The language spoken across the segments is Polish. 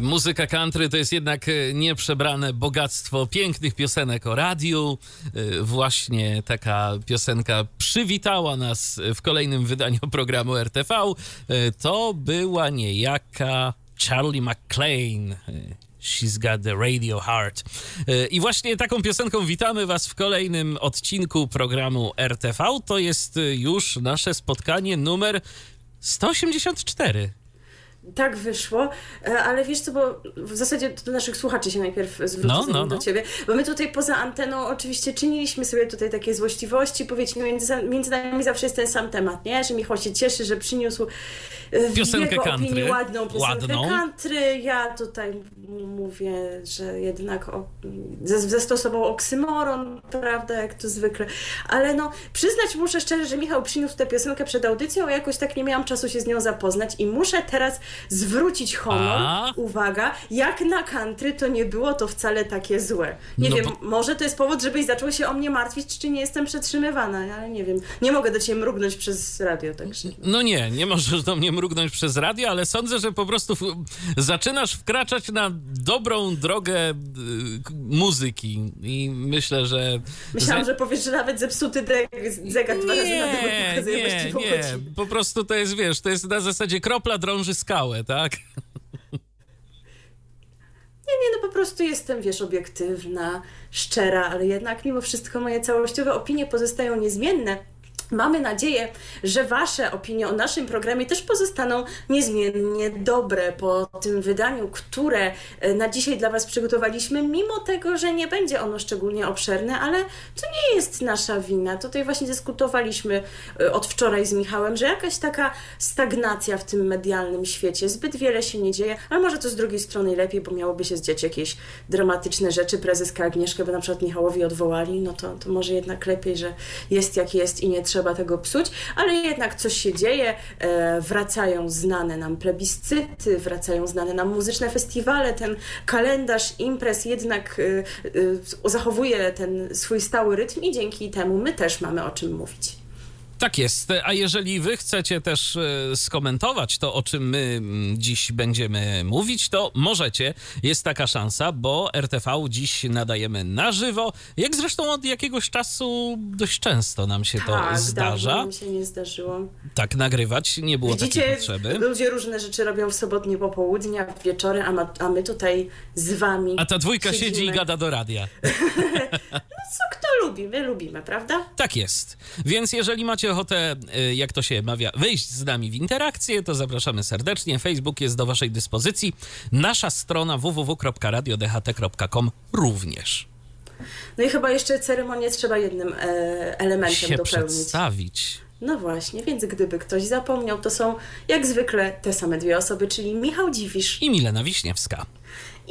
Muzyka country to jest jednak e, nieprzebrane bogactwo pięknych piosenek o radiu. E, Właśnie taka piosenka przywitała nas w kolejnym wydaniu programu RTV. E, To była niejaka Charlie McClain. She's got the radio heart. I właśnie taką piosenką witamy Was w kolejnym odcinku programu RTV. To jest już nasze spotkanie numer 184. Tak wyszło, e, ale wiesz co, bo w zasadzie do naszych słuchaczy się najpierw zwrócę No, no, do no. ciebie, bo my tutaj poza anteną oczywiście czyniliśmy sobie tutaj takie złośliwości, powiedzmy między, między nami zawsze jest ten sam temat, nie? Że Michał się cieszy, że przyniósł e, w Piosenkę jego country. opinii ładną piosenkę Ładną. country. Ja tutaj mówię, że jednak o, zas- zastosował oksymoron, prawda, jak to zwykle, ale no przyznać muszę szczerze, że Michał przyniósł tę piosenkę przed audycją, a jakoś tak nie miałam czasu się z nią zapoznać i muszę teraz zwrócić honor, A? uwaga, jak na country to nie było to wcale takie złe. Nie No wiem, bo- może to jest powód, żebyś zaczął się o mnie martwić, czy nie jestem przetrzymywana, ale nie wiem. Nie mogę do ciebie mrugnąć przez radio, także... No nie, nie możesz do mnie mrugnąć przez radio, ale sądzę, że po prostu zaczynasz wkraczać na dobrą drogę y, muzyki i myślę, że... Myślałam, że powiesz, że nawet zepsuty zegar dwa razy na dobę Nie, nie. Po prostu to jest, wiesz, to jest na zasadzie kropla drąży skałę, tak? Nie, nie, no po prostu jestem, wiesz, obiektywna, szczera, ale jednak mimo wszystko moje całościowe opinie pozostają niezmienne. Mamy nadzieję, że Wasze opinie o naszym programie też pozostaną niezmiennie dobre po tym wydaniu, które e, na dzisiaj dla Was przygotowaliśmy, mimo tego, że nie będzie ono szczególnie obszerne, ale to nie jest nasza wina. Tutaj właśnie dyskutowaliśmy e, od wczoraj z Michałem, że jakaś taka stagnacja w tym medialnym świecie, zbyt wiele się nie dzieje, ale może to z drugiej strony lepiej, bo miałoby się zdziać jakieś dramatyczne rzeczy. Prezeska Agnieszkę by na przykład Michałowi odwołali, no to, to może jednak lepiej, że jest jak jest i nie trzeba tego psuć, ale jednak coś się dzieje, e, wracają znane nam plebiscyty, wracają znane nam muzyczne festiwale, ten kalendarz imprez jednak e, e, zachowuje ten swój stały rytm i dzięki temu my też mamy o czym mówić. Tak jest. A jeżeli wy chcecie też e, skomentować to, o czym my mm, dziś będziemy mówić, to możecie. Jest taka szansa, bo RTV dziś nadajemy na żywo. Jak zresztą od jakiegoś czasu dość często nam się to tak, zdarza. dawno mi się nie zdarzyło. Tak nagrywać, nie było takiej Widzicie, potrzeby. ludzie różne rzeczy robią w sobotnie popołudnia, w wieczory, a, ma, a my tutaj z wami A ta dwójka siedzi i siedzimy. gada do radia. Co kto lubi? My lubimy, prawda? Tak jest. Więc jeżeli macie ochotę, y, jak to się mawia, wyjść z nami w interakcję, to zapraszamy serdecznie. Facebook jest do Waszej dyspozycji. Nasza strona www.radiodht.com również. No i chyba jeszcze ceremonię trzeba jednym e, elementem Się dopełnić. przedstawić. No właśnie, więc gdyby ktoś zapomniał, to są jak zwykle te same dwie osoby, czyli Michał Dziwisz. I Milena Wiśniewska.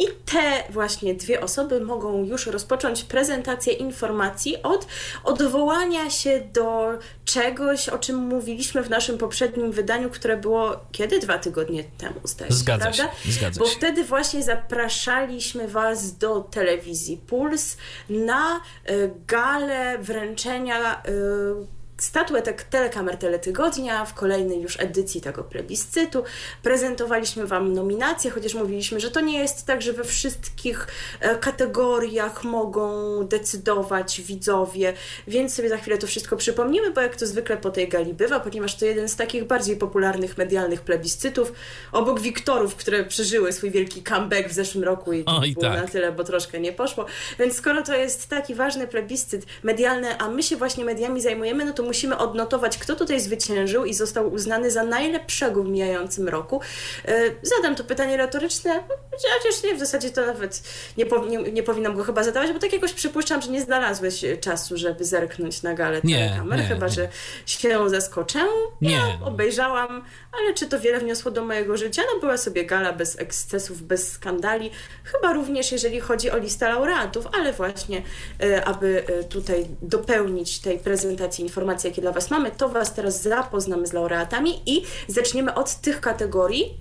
I te właśnie dwie osoby mogą już rozpocząć prezentację informacji od odwołania się do czegoś, o czym mówiliśmy w naszym poprzednim wydaniu, które było kiedy? Dwa tygodnie temu, zdaje się, Zgadza się, prawda? zgadza Bo się. wtedy właśnie zapraszaliśmy Was do telewizji Puls na y, galę wręczenia y, statuetek telekamer Teletygodnia w kolejnej już edycji tego plebiscytu. Prezentowaliśmy Wam nominacje, chociaż mówiliśmy, że to nie jest tak, że we wszystkich e, kategoriach mogą decydować widzowie, więc sobie za chwilę to wszystko przypomnimy, bo jak to zwykle po tej gali bywa, ponieważ to jeden z takich bardziej popularnych medialnych plebiscytów, obok Wiktorów, które przeżyły swój wielki comeback w zeszłym roku i, O, i było tak. na tyle, bo troszkę nie poszło. Więc skoro to jest taki ważny plebiscyt medialny, a my się właśnie mediami zajmujemy, no to musimy odnotować, kto tutaj zwyciężył i został uznany za najlepszego w mijającym roku. E, Zadam to pytanie retoryczne. Chociaż nie, w zasadzie to nawet nie, nie, nie powinnam go chyba zadawać, bo tak jakoś przypuszczam, że nie znalazłeś czasu, żeby zerknąć na galę nie, chyba nie. że się zaskoczę. Nie. Ja obejrzałam, ale czy to wiele wniosło do mojego życia? No była sobie gala bez ekscesów, bez skandali. Chyba również jeżeli chodzi o listę laureatów, ale właśnie, e, aby e, tutaj dopełnić tej prezentacji informacji, jakie dla Was mamy, to Was teraz zapoznamy z laureatami i zaczniemy od tych kategorii,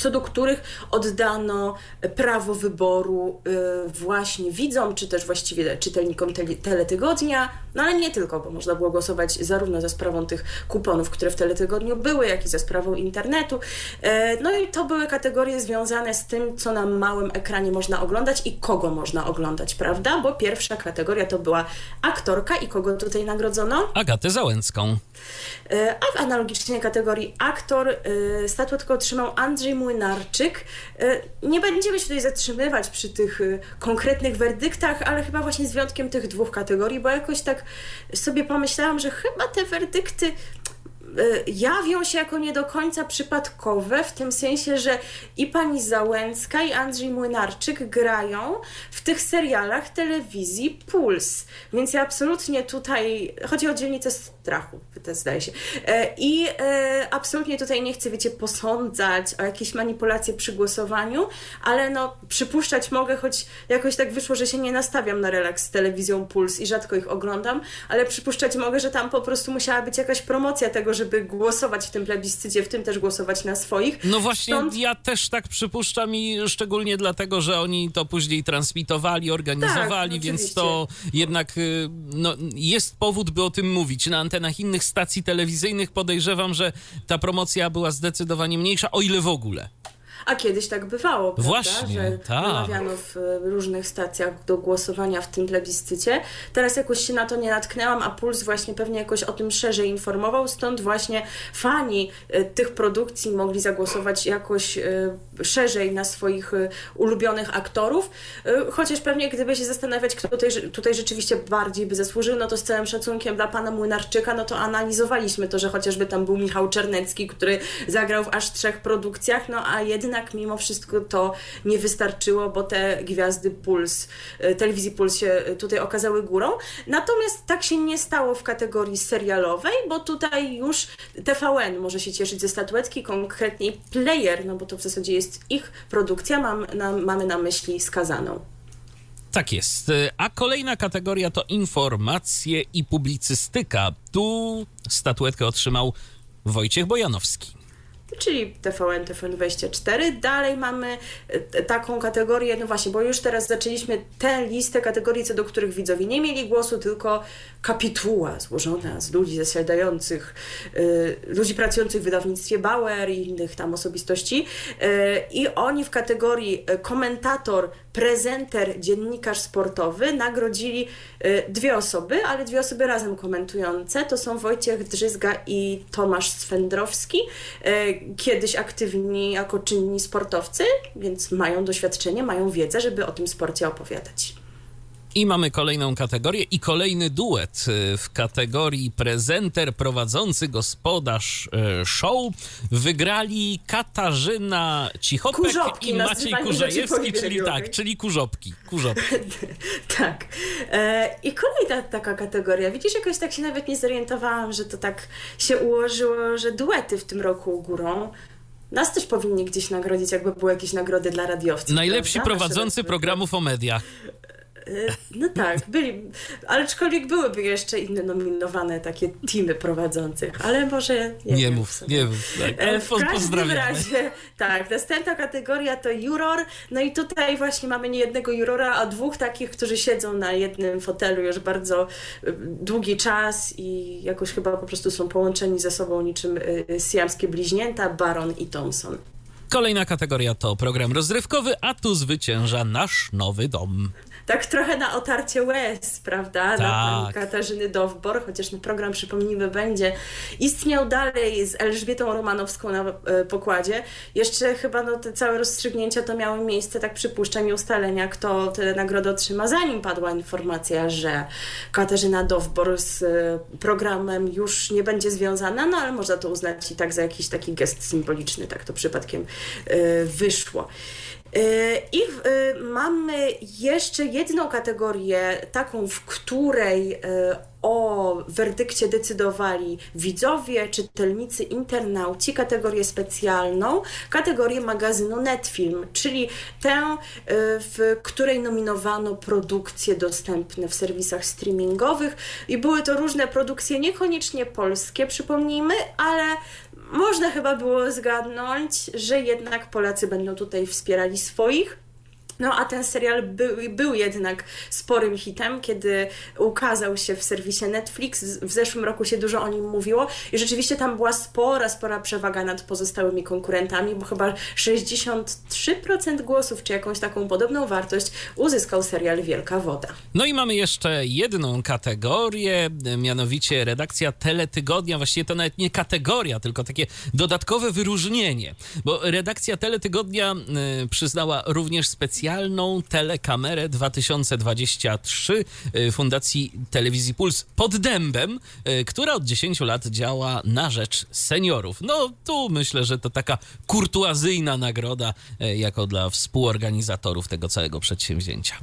co do których oddano prawo wyboru y, właśnie widzom, czy też właściwie czytelnikom tele, teletygodnia, no ale nie tylko, bo można było głosować zarówno za sprawą tych kuponów, które w teletygodniu były, jak i za sprawą internetu. E, No i to były kategorie związane z tym, co na małym ekranie można oglądać i kogo można oglądać, prawda? Bo pierwsza kategoria to była aktorka i kogo tutaj nagrodzono? Agatę Załęcką. E, A w analogicznej kategorii aktor e, statuetkę otrzymał Andrzej Młynarczyk. E, Nie będziemy się tutaj zatrzymywać przy tych e, konkretnych werdyktach, ale chyba właśnie z wyjątkiem tych dwóch kategorii, bo jakoś tak sobie pomyślałam, że chyba te werdykty jawią się jako nie do końca przypadkowe, w tym sensie, że i pani Załęcka, i Andrzej Młynarczyk grają w tych serialach telewizji Puls. Więc ja absolutnie tutaj, chodzi o dzielnicę strachu, to zdaje się. E, I e, absolutnie tutaj nie chcę, wiecie, posądzać o jakieś manipulacje przy głosowaniu, ale no przypuszczać mogę, choć jakoś tak wyszło, że się nie nastawiam na relaks z telewizją Puls i rzadko ich oglądam, ale przypuszczać mogę, że tam po prostu musiała być jakaś promocja tego, żeby głosować w tym plebiscycie, w tym też głosować na swoich. No właśnie, Stąd- ja też tak przypuszczam i szczególnie dlatego, że oni to później transmitowali, organizowali, Tak, więc oczywiście. to jednak y, no, jest powód, by o tym mówić. Na antenach innych stacji telewizyjnych podejrzewam, że ta promocja była zdecydowanie mniejsza, o ile w ogóle. A kiedyś tak bywało, prawda? Właśnie, że tak. namawiano w e, różnych stacjach do głosowania w tym plebiscycie. Teraz jakoś się na to nie natknęłam, a Puls właśnie pewnie jakoś o tym szerzej informował, stąd właśnie fani e, tych produkcji mogli zagłosować jakoś e, szerzej na swoich ulubionych aktorów, chociaż pewnie gdyby się zastanawiać, kto tutaj, tutaj rzeczywiście bardziej by zasłużył, no to z całym szacunkiem dla pana Młynarczyka, no to analizowaliśmy to, że chociażby tam był Michał Czernecki, który zagrał w aż trzech produkcjach, no a jednak mimo wszystko to nie wystarczyło, bo te gwiazdy Puls, e, telewizji Puls się e, tutaj okazały górą. Natomiast tak się nie stało w kategorii serialowej, bo tutaj już TVN może się cieszyć ze statuetki, konkretniej Player, no bo to w zasadzie jest ich produkcja, mam na, mamy na myśli skazaną. Tak jest. Y, A kolejna kategoria to informacje i publicystyka. Tu statuetkę otrzymał Wojciech Bojanowski. Czyli TVN, TVN24. Dalej mamy e, taką kategorię, no właśnie, bo już teraz zaczęliśmy tę listę kategorii, co do których widzowie nie mieli głosu, tylko kapituła złożona z ludzi zasiadających, y, ludzi pracujących w wydawnictwie Bauer i innych tam osobistości. Y, I oni w kategorii e, komentator, prezenter, dziennikarz sportowy nagrodzili y, dwie osoby, ale dwie osoby razem komentujące. To są Wojciech Drzyzga i Tomasz Swędrowski, y, kiedyś aktywni jako czynni sportowcy, więc mają doświadczenie, mają wiedzę, żeby o tym sporcie opowiadać. I mamy kolejną kategorię i kolejny duet y, w kategorii prezenter, prowadzący gospodarz y, show. Wygrali Katarzyna Cichopek Kurzopki, i Maciej imieniu, czyli tak, czyli kurzopki. kurzopki. tak. E, I kolejna taka kategoria. Widzisz, jakoś tak się nawet nie zorientowałam, że to tak się ułożyło, że duety w tym roku górą. Nas też powinni gdzieś nagrodzić, jakby były jakieś nagrody dla radiowców. Najlepsi prawda? Prowadzący programów o mediach. E, No tak, byli, ale aczkolwiek byłyby jeszcze inne nominowane takie teamy prowadzących, ale może nie, Nie mów, w sumie. nie mów. Tak, E, ale W każdym razie, tak, następna kategoria to juror. No i tutaj właśnie mamy nie jednego jurora, a dwóch takich, którzy siedzą na jednym fotelu już bardzo y, długi czas i jakoś chyba po prostu są połączeni ze sobą niczym siamskie bliźnięta, Baron i Thompson. Kolejna kategoria to program rozrywkowy, a tu zwycięża nasz nowy dom. Tak trochę na otarcie łez, prawda? Na Tak. pani Katarzyny Dowbor, chociaż ten program, przypomnijmy, będzie istniał dalej z Elżbietą Romanowską na e, pokładzie. Jeszcze chyba no, te całe rozstrzygnięcia to miały miejsce, tak przypuszczam, i ustalenia, kto tę nagrodę otrzyma, zanim padła informacja, że Katarzyna Dowbor z e, programem już nie będzie związana, no ale można to uznać i tak za jakiś taki gest symboliczny, tak to przypadkiem e, wyszło. I mamy jeszcze jedną kategorię, taką, w której o werdykcie decydowali widzowie, czytelnicy, internauci, kategorię specjalną, kategorię magazynu Netfilm, czyli tę, w której nominowano produkcje dostępne w serwisach streamingowych. I były to różne produkcje, niekoniecznie polskie, przypomnijmy, ale można chyba było zgadnąć, że jednak Polacy będą tutaj wspierali swoich. No a ten serial był, jednak sporym hitem, kiedy ukazał się w serwisie Netflix. W zeszłym roku się dużo o nim mówiło i rzeczywiście tam była spora, spora przewaga nad pozostałymi konkurentami, bo chyba 63% głosów, czy jakąś taką podobną wartość uzyskał serial Wielka Woda. No i mamy jeszcze jedną kategorię, mianowicie redakcja Teletygodnia. Właściwie to nawet nie kategoria, tylko takie dodatkowe wyróżnienie, bo redakcja Teletygodnia y, przyznała również specjalnie specjalną telekamerę 2023 y, Fundacji Telewizji Puls pod dębem, y, która od 10 lat działa na rzecz seniorów. No tu myślę, że to taka kurtuazyjna nagroda y, jako dla współorganizatorów tego całego przedsięwzięcia.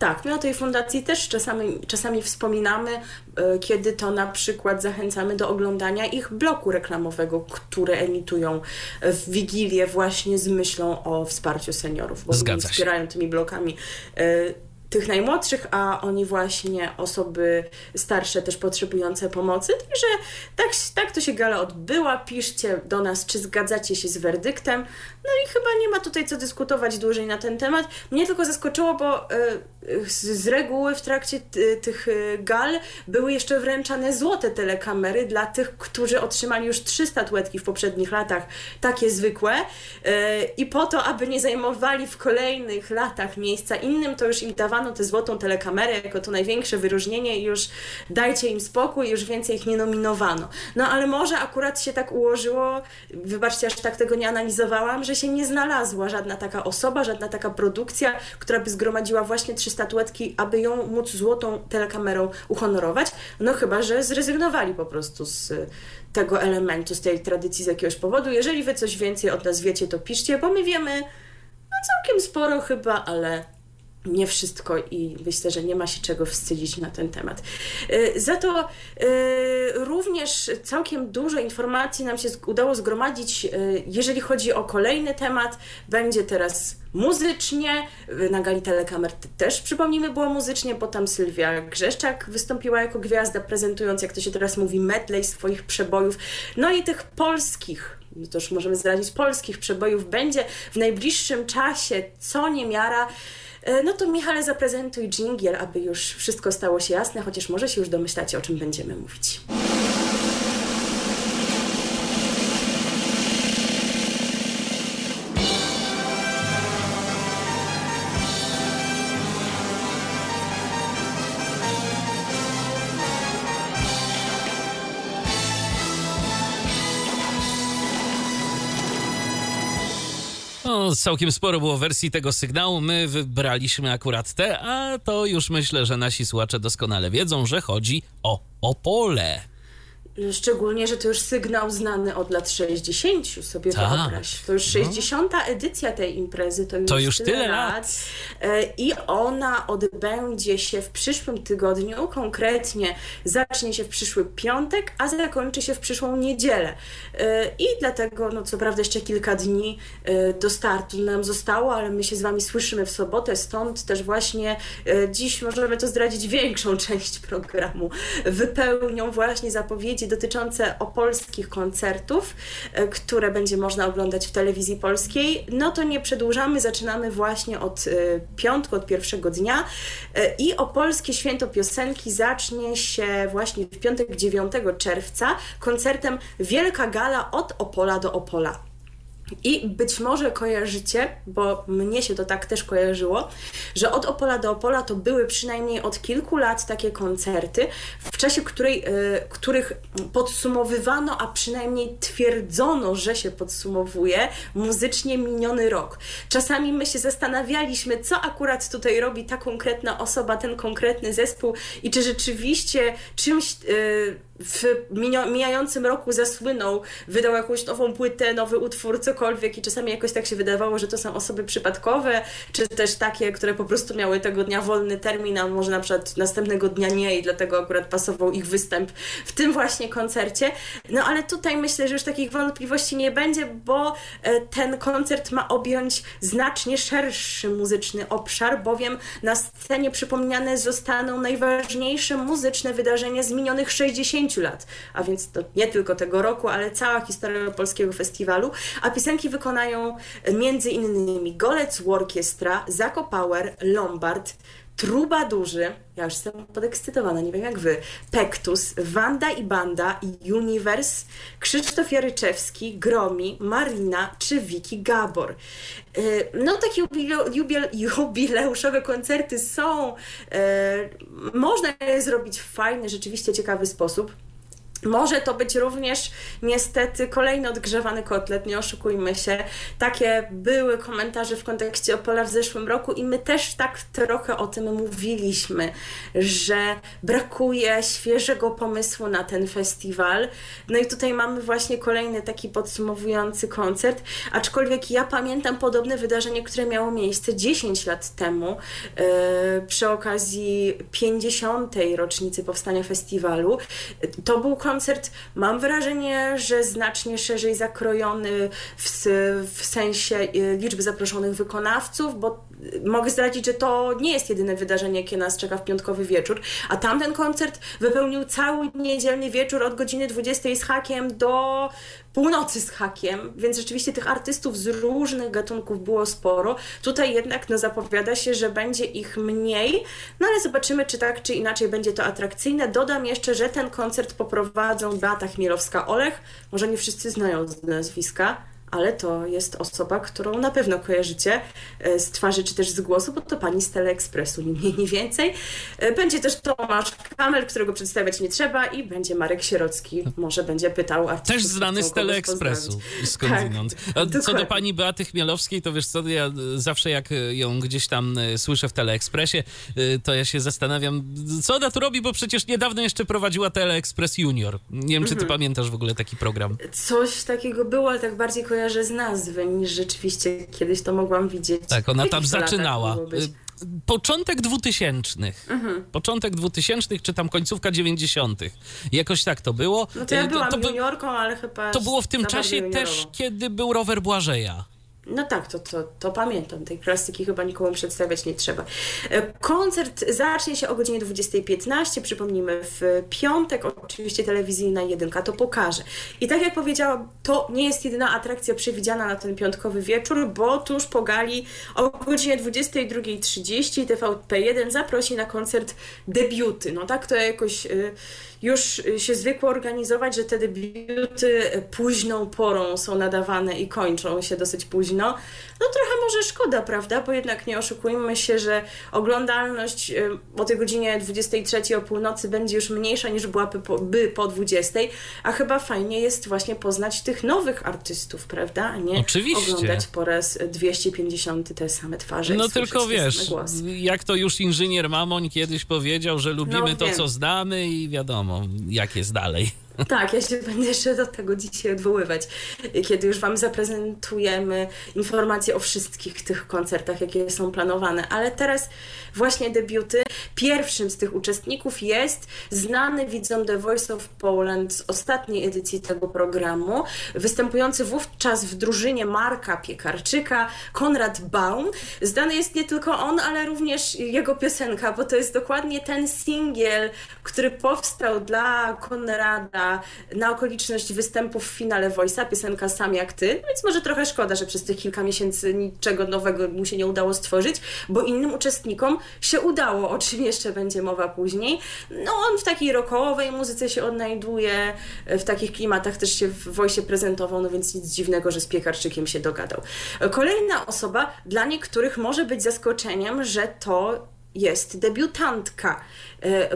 Tak, my o tej fundacji też czasami, czasami wspominamy, e, kiedy to na przykład zachęcamy do oglądania ich bloku reklamowego, które emitują w Wigilię właśnie z myślą o wsparciu seniorów, bo Zgadza oni wspierają tymi blokami e, tych najmłodszych, a oni właśnie osoby starsze też potrzebujące pomocy. Także tak, tak to się gala odbyła. Piszcie do nas, czy zgadzacie się z werdyktem. No i chyba nie ma tutaj co dyskutować dłużej na ten temat. Mnie tylko zaskoczyło, bo y, z reguły w trakcie tych y, gal były jeszcze wręczane złote telekamery dla tych, którzy otrzymali już trzy statuetki w poprzednich latach, takie zwykłe. Y, I po to, aby nie zajmowali w kolejnych latach miejsca innym, to już im dawano tę złotą telekamerę jako to największe wyróżnienie i już dajcie im spokój, już więcej ich nie nominowano. No ale może akurat się tak ułożyło, wybaczcie, aż tak tego nie analizowałam, że się nie znalazła żadna taka osoba, żadna taka produkcja, która by zgromadziła właśnie trzy statuetki, aby ją móc złotą telekamerą uhonorować. No chyba, że zrezygnowali po prostu z tego elementu, z tej tradycji z jakiegoś powodu. Jeżeli wy coś więcej od nas wiecie, to piszcie, bo my wiemy no całkiem sporo chyba, ale nie wszystko i myślę, że nie ma się czego wstydzić na ten temat. Y, za to y, również całkiem dużo informacji nam się udało zgromadzić, y, jeżeli chodzi o kolejny temat. Będzie teraz muzycznie, na gali telekamer też przypomnijmy było muzycznie, bo tam Sylwia Grzeszczak wystąpiła jako gwiazda, prezentując, jak to się teraz mówi, medley swoich przebojów. No i tych polskich no to już możemy zdradzić, polskich przebojów będzie w najbliższym czasie co niemiara. E, no to Michale zaprezentuj dżingiel, aby już wszystko stało się jasne, chociaż może się już domyślacie, o czym będziemy mówić. Całkiem sporo było wersji tego sygnału. My wybraliśmy akurat te, a to już myślę, że nasi słuchacze doskonale wiedzą, że chodzi o Opole. Szczególnie, że to już sygnał znany od lat 60, sobie tak. wyobraź. To już 60. No. edycja tej imprezy, to już, to już tyle, tyle lat. lat. E, I ona odbędzie się w przyszłym tygodniu, konkretnie zacznie się w przyszły piątek, a zakończy się w przyszłą niedzielę. E, I dlatego, no co prawda jeszcze kilka dni e, do startu nam zostało, ale my się z Wami słyszymy w sobotę, stąd też właśnie dziś możemy to zdradzić większą część programu. Wypełnią właśnie zapowiedzi dotyczące opolskich koncertów, e, które będzie można oglądać w telewizji polskiej, no to nie przedłużamy, zaczynamy właśnie od e, piątku, od pierwszego dnia e, i opolskie święto piosenki zacznie się właśnie w piątek 9 czerwca koncertem Wielka Gala od Opola do Opola. I być może kojarzycie, bo mnie się to tak też kojarzyło, że od Opola do Opola to były przynajmniej od kilku lat takie koncerty, w czasie której, y, których podsumowywano, a przynajmniej twierdzono, że się podsumowuje muzycznie miniony rok. Czasami my się zastanawialiśmy, co akurat tutaj robi ta konkretna osoba, ten konkretny zespół i czy rzeczywiście czymś. Y, w mijającym roku zasłynął, wydał jakąś nową płytę, nowy utwór, cokolwiek i czasami jakoś tak się wydawało, że to są osoby przypadkowe, czy też takie, które po prostu miały tego dnia wolny termin, a może na przykład następnego dnia nie i dlatego akurat pasował ich występ w tym właśnie koncercie. No ale tutaj myślę, że już takich wątpliwości nie będzie, bo e, ten koncert ma objąć znacznie szerszy muzyczny obszar, bowiem na scenie przypomniane zostaną najważniejsze muzyczne wydarzenia z minionych 60 lat, a więc to nie tylko tego roku, ale cała historia polskiego festiwalu, a piosenki wykonają między innymi Golec Orkiestra, Zako Power, Lombard, Trubadurzy, ja już jestem podekscytowana, nie wiem jak wy, Pektus, Wanda i Banda, Universe, Krzysztof Jaryczewski, Gromi, Marina czy Wiki Gabor. Y, no takie jubileuszowe koncerty są, y, można je zrobić w fajny, rzeczywiście ciekawy sposób. Może to być również niestety kolejny odgrzewany kotlet, nie oszukujmy się. Takie były komentarze w kontekście Opola w zeszłym roku i my też tak trochę o tym mówiliśmy, że brakuje świeżego pomysłu na ten festiwal. No i tutaj mamy właśnie kolejny taki podsumowujący koncert, aczkolwiek ja pamiętam podobne wydarzenie, które miało miejsce 10 lat temu yy, przy okazji 50. rocznicy powstania festiwalu. To był koncert koncert. Mam wrażenie, że znacznie szerzej zakrojony w, w sensie y, liczby zaproszonych wykonawców, bo mogę zdradzić, że to nie jest jedyne wydarzenie, jakie nas czeka w piątkowy wieczór, a tamten koncert wypełnił cały niedzielny wieczór od godziny 20 z hakiem do północy z hakiem, więc rzeczywiście tych artystów z różnych gatunków było sporo. Tutaj jednak no, zapowiada się, że będzie ich mniej, no ale zobaczymy, czy tak, czy inaczej będzie to atrakcyjne. Dodam jeszcze, że ten koncert poprowadzą Beata Chmielowska-Olech, może nie wszyscy znają z nazwiska, ale to jest osoba, którą na pewno kojarzycie e, z twarzy czy też z głosu, bo to pani z Teleekspresu, ni mniej, ni więcej. E, będzie też Tomasz Kamel, którego przedstawiać nie trzeba i będzie Marek Sierocki, może będzie pytał artystów. Też znany z Teleekspresu, skądinąd. Tak, co do pani Beaty Chmielowskiej, to wiesz co, ja zawsze jak ją gdzieś tam e, słyszę w Teleekspresie, to ja się zastanawiam, co ona tu robi, bo przecież niedawno jeszcze prowadziła Teleekspres Junior. Nie wiem, czy ty mhm. pamiętasz w ogóle taki program. Coś takiego było, ale tak bardziej kojarzę kojarzę z nazwy, niż rzeczywiście kiedyś to mogłam widzieć. Tak, ona tam zaczynała. Początek dwutysięcznych. Mhm. Początek dwutysięcznych, czy tam końcówka dziewięćdziesiątych. Jakoś tak to było. No to ja y, byłam to, to juniorką, ale chyba... To było w tym czasie też, kiedy był rower Błażeja. No tak, to, to, to pamiętam. Tej plastyki chyba nikomu przedstawiać nie trzeba. E, koncert zacznie się o godzinie 20.15. Przypomnijmy, w piątek oczywiście telewizyjna jedynka to pokaże. I tak jak powiedziałam, to nie jest jedyna atrakcja przewidziana na ten piątkowy wieczór, bo tuż po gali o godzinie 22.30 TVP1 zaprosi na koncert debiuty. No tak to jakoś... Yy, już się zwykło organizować, że te debiuty późną porą są nadawane i kończą się dosyć późno. No trochę może szkoda, prawda? Bo jednak nie oszukujmy się, że oglądalność y, o tej godzinie 23 o północy będzie już mniejsza niż byłaby po, by po 20, a chyba fajnie jest właśnie poznać tych nowych artystów, prawda? A nie Oczywiście. oglądać po raz 250 te same twarze. No tylko wiesz, jak to już inżynier Mamoń kiedyś powiedział, że lubimy no, to, co znamy i wiadomo wiadomo, jak jest dalej. Tak, ja się będę jeszcze do tego dzisiaj odwoływać, kiedy już Wam zaprezentujemy informacje o wszystkich tych koncertach, jakie są planowane. Ale teraz właśnie debiuty. Pierwszym z tych uczestników jest znany widzom The Voice of Poland z ostatniej edycji tego programu, występujący wówczas w drużynie Marka Piekarczyka, Konrad Baum. Znany jest nie tylko on, ale również jego piosenka, bo to jest dokładnie ten singiel, który powstał dla Konrada na okoliczność występów w finale Voice'a, piosenka Sam jak ty, więc może trochę szkoda, że przez tych kilka miesięcy niczego nowego mu się nie udało stworzyć, bo innym uczestnikom się udało, o czym jeszcze będzie mowa później. No on w takiej rockowej muzyce się odnajduje, w takich klimatach też się w Voice'ie prezentował, no więc nic dziwnego, że z Piekarczykiem się dogadał. Kolejna osoba dla niektórych może być zaskoczeniem, że to jest debiutantka,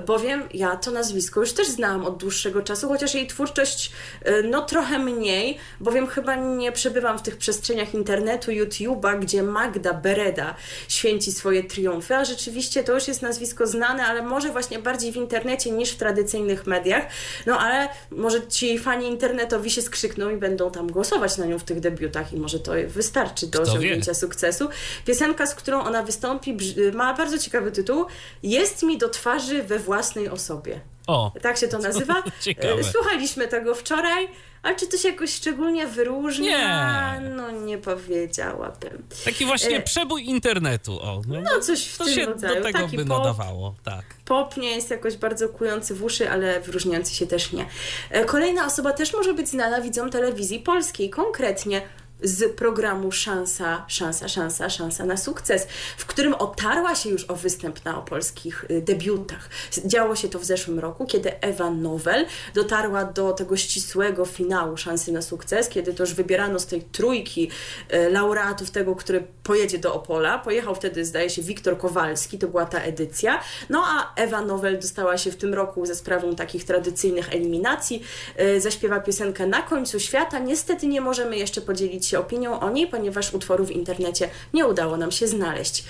bowiem ja to nazwisko już też znałam od dłuższego czasu, chociaż jej twórczość e, no trochę mniej, bowiem chyba nie przebywam w tych przestrzeniach internetu, YouTube'a, gdzie Magda Bereda święci swoje triumfy, a rzeczywiście to już jest nazwisko znane, ale może właśnie bardziej w internecie niż w tradycyjnych mediach, no ale może ci fani internetowi się skrzykną i będą tam głosować na nią w tych debiutach i może to wystarczy do Kto osiągnięcia wie? sukcesu. Piosenka, z którą ona wystąpi, ma bardzo ciekawy tytuł. Jest mi do twarzy we własnej osobie. O, Tak się to nazywa. Ciekawe. E, Słuchaliśmy tego wczoraj, ale czy to się jakoś szczególnie wyróżnia? Nie. No nie powiedziałabym. taki właśnie E, przebój internetu. O, no, No coś w to tym się rodzaju. do tego Taki by pop, nadawało, tak. Pop nie jest jakoś bardzo kujący w uszy, ale wyróżniający się też nie. E, Kolejna osoba też może być znana widzom telewizji polskiej, konkretnie z programu Szansa, Szansa, Szansa, Szansa na sukces, w którym otarła się już o występ na opolskich y, debiutach. Działo się to w zeszłym roku, kiedy Ewa Nowel dotarła do tego ścisłego finału Szansy na sukces, kiedy to już wybierano z tej trójki y, laureatów tego, który pojedzie do Opola. Pojechał wtedy, zdaje się, Wiktor Kowalski, to była ta edycja. No a Ewa Nowel dostała się w tym roku ze sprawą takich tradycyjnych eliminacji. Y, Zaśpiewa piosenkę Na końcu świata. Niestety nie możemy jeszcze podzielić się opinią o niej, ponieważ utworu w internecie nie udało nam się znaleźć.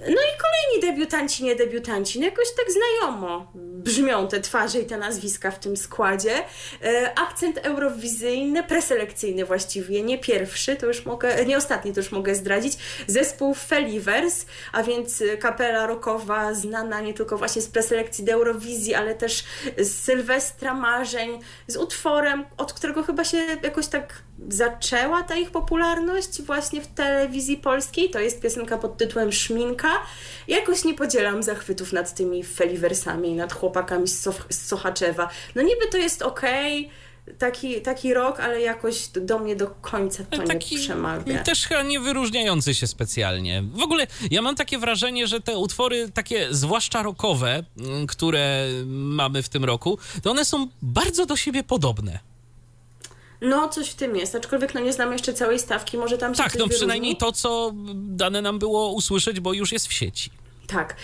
No i kolejni debiutanci, nie debiutanci, no jakoś tak znajomo brzmią te twarze i te nazwiska w tym składzie. E, akcent eurowizyjny, preselekcyjny właściwie, nie pierwszy, to już mogę, nie ostatni, to już mogę zdradzić. Zespół Felivers, a więc kapela rockowa znana nie tylko właśnie z preselekcji do Eurowizji, ale też z Sylwestra Marzeń, z utworem, od którego chyba się jakoś tak zaczęła ta ich popularność właśnie w telewizji polskiej. To jest piosenka pod tytułem Szminka. Jakoś nie podzielam zachwytów nad tymi Feliversami i nad chłopakami z, Soch- z Sochaczewa. No niby to jest okej, taki, taki rok, ale jakoś do, mnie do końca to Taki nie przemawia. też chyba nie wyróżniający się specjalnie. W ogóle ja mam takie wrażenie, że te utwory takie zwłaszcza rockowe, mm, które mamy w tym roku, to one są bardzo do siebie podobne. No coś w tym jest, aczkolwiek no nie znam jeszcze całej stawki, może tam się Tak, no przynajmniej wyróżni. to, co dane nam było usłyszeć, bo już jest w sieci. Tak.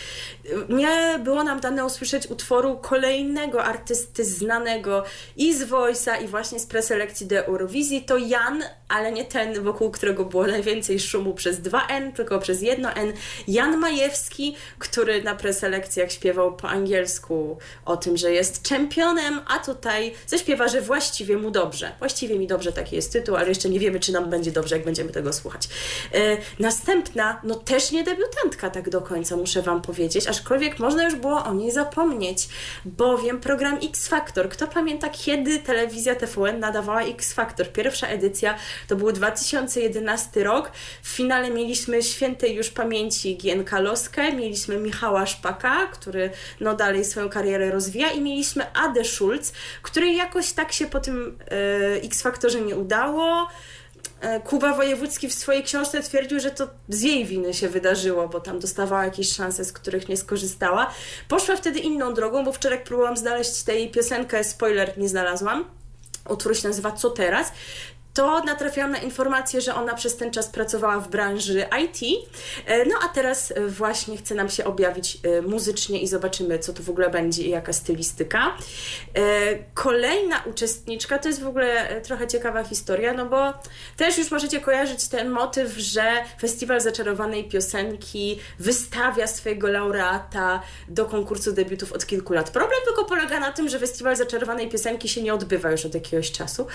Nie było nam dane usłyszeć utworu kolejnego artysty znanego i z Voice'a, i właśnie z preselekcji do Eurowizji. To Jan, ale nie ten, wokół którego było najwięcej szumu przez dwa N, tylko przez jedno N. Jan Majewski, który na preselekcjach śpiewał po angielsku o tym, że jest czempionem, a tutaj zaśpiewa, że właściwie mu dobrze. Właściwie mi dobrze, taki jest tytuł, ale jeszcze nie wiemy, czy nam będzie dobrze, jak będziemy tego słuchać. E, następna, no też nie debiutantka tak do końca, muszę Wam powiedzieć, aczkolwiek można już było o niej zapomnieć, bowiem program X Factor. Kto pamięta, kiedy telewizja TVN nadawała X Factor? Pierwsza edycja to był 2011 rok. W finale mieliśmy świętej już pamięci Gienka Loskę, mieliśmy Michała Szpaka, który no dalej swoją karierę rozwija i mieliśmy Adę Schulz, której jakoś tak się po tym e, X Factorze nie udało. E, Kuba Wojewódzki w swojej książce twierdził, że to z jej winy się wydarzyło, bo tam dostawała jakieś szanse, z których nie skorzystała. Poszła wtedy inną drogą, bo wczoraj próbowałam znaleźć tej piosenkę, spoiler nie znalazłam. Utwór się nazywa Co teraz? To natrafiłam na informację, że ona przez ten czas pracowała w branży IT. E, No a teraz e, właśnie chce nam się objawić e, muzycznie i zobaczymy, co to w ogóle będzie i jaka stylistyka. Kolejna uczestniczka to jest w ogóle trochę ciekawa historia, no bo też już możecie kojarzyć ten motyw, że Festiwal Zaczarowanej Piosenki wystawia swojego laureata do konkursu debiutów od kilku lat. Problem tylko polega na tym, że Festiwal Zaczarowanej Piosenki się nie odbywa już od jakiegoś czasu,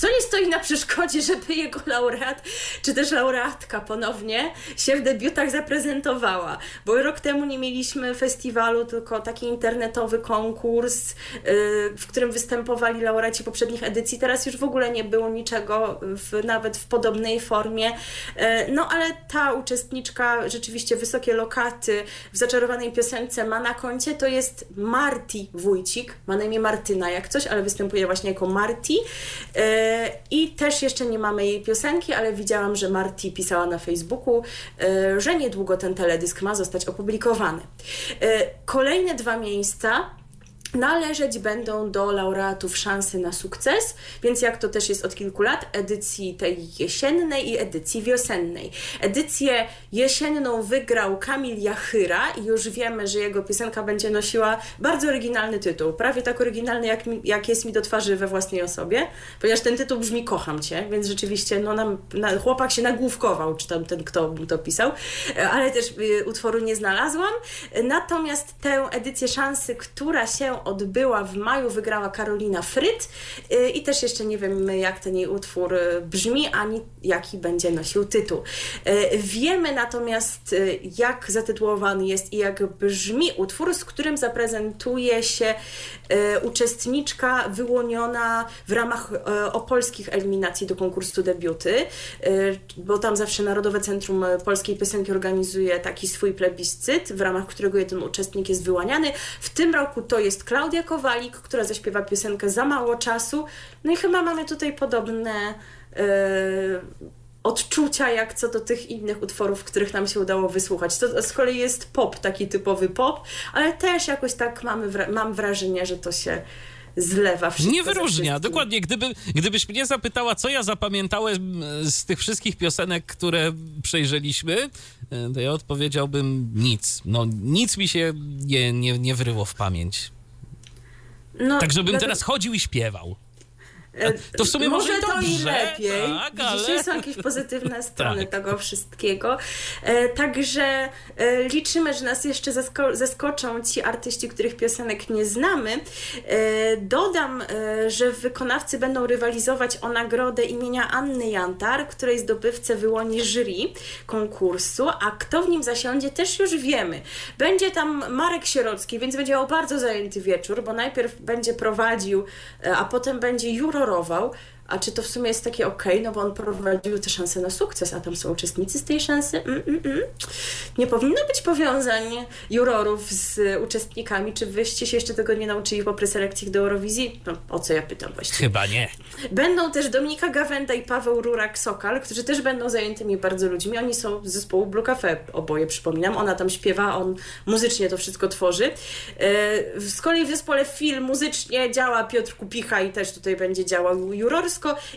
co nie stoi na przeszkodzie, żeby jego laureat, czy też laureatka ponownie się w debiutach zaprezentowała, bo rok temu nie mieliśmy festiwalu, tylko taki internetowy konkurs, yy, w którym występowali laureaci poprzednich edycji. Teraz już w ogóle nie było niczego, w, nawet w podobnej formie. Yy, No ale ta uczestniczka, rzeczywiście wysokie lokaty w zaczarowanej piosence ma na koncie, to jest Marti Wójcik, ma na imię Martyna jak coś, ale występuje właśnie jako Marti. Yy, I też jeszcze nie mamy jej piosenki, ale widziałam, że Marti pisała na Facebooku, yy, że niedługo ten teledysk ma zostać opublikowany. Yy, Kolejne dwa miejsca należeć będą do laureatów szansy na sukces, więc jak to też jest od kilku lat, edycji tej jesiennej i edycji wiosennej. Edycję jesienną wygrał Kamil Jachyra i już wiemy, że jego piosenka będzie nosiła bardzo oryginalny tytuł, prawie tak oryginalny jak, jak jest mi do twarzy we własnej osobie, ponieważ ten tytuł brzmi Kocham Cię, więc rzeczywiście no, nam, na, chłopak się nagłówkował, czy tam ten, kto to pisał, ale też y, utworu nie znalazłam. Natomiast tę edycję szansy, która się odbyła w maju, wygrała Karolina Fryt y, i też jeszcze nie wiemy, jak ten jej utwór y, brzmi, ani jaki będzie nosił tytuł. Y, wiemy natomiast, jak zatytułowany jest i jak brzmi utwór, z którym zaprezentuje się uczestniczka wyłoniona w ramach opolskich eliminacji do konkursu debiuty, bo tam zawsze Narodowe Centrum Polskiej Piosenki organizuje taki swój plebiscyt, w ramach którego jeden uczestnik jest wyłaniany. W tym roku to jest Klaudia Kowalik, która zaśpiewa piosenkę Za mało czasu. No i chyba mamy tutaj podobne yy, odczucia jak co do tych innych utworów, których nam się udało wysłuchać. To z kolei jest pop, taki typowy pop, ale też jakoś tak mamy, mam wrażenie, że to się zlewa wszystko. Nie wyróżnia, dokładnie. Gdyby, gdybyś mnie zapytała, co ja zapamiętałem z tych wszystkich piosenek, które przejrzeliśmy, e, to ja odpowiedziałbym nic. No nic mi się nie, nie, nie wryło w pamięć. No, tak, żebym teraz chodził i śpiewał. To w sumie może, może to dobrze. i lepiej. Tak, ale... Dzisiaj są jakieś pozytywne strony tak. tego wszystkiego. E, także e, liczymy, że nas jeszcze zasko zaskoczą ci artyści, których piosenek nie znamy. E, dodam, e, że wykonawcy będą rywalizować o nagrodę imienia Anny Jantar, której zdobywcę wyłoni jury konkursu, a kto w nim zasiądzie też już wiemy. Będzie tam Marek Sierocki, więc będzie miał bardzo zajęty wieczór, bo najpierw będzie prowadził, e, a potem będzie juror rozchorował, a czy to w sumie jest takie ok, no bo on prowadził te szanse na sukces, a tam są uczestnicy z tej szansy? Mm, mm, mm. Nie powinno być powiązań jurorów z uczestnikami. Czy wyście się jeszcze tego nie nauczyli po preselekcjach do Eurowizji? No, o co ja pytam właściwie? Chyba nie. Będą też Dominika Gawenda i Paweł Rurak-Sokal, którzy też będą zajętymi bardzo ludźmi. Oni są z zespołu Blue Cafe, oboje przypominam. Ona tam śpiewa, on muzycznie to wszystko tworzy. E, z kolei w zespole Film muzycznie działa Piotr Kupicha i też tutaj będzie działał juror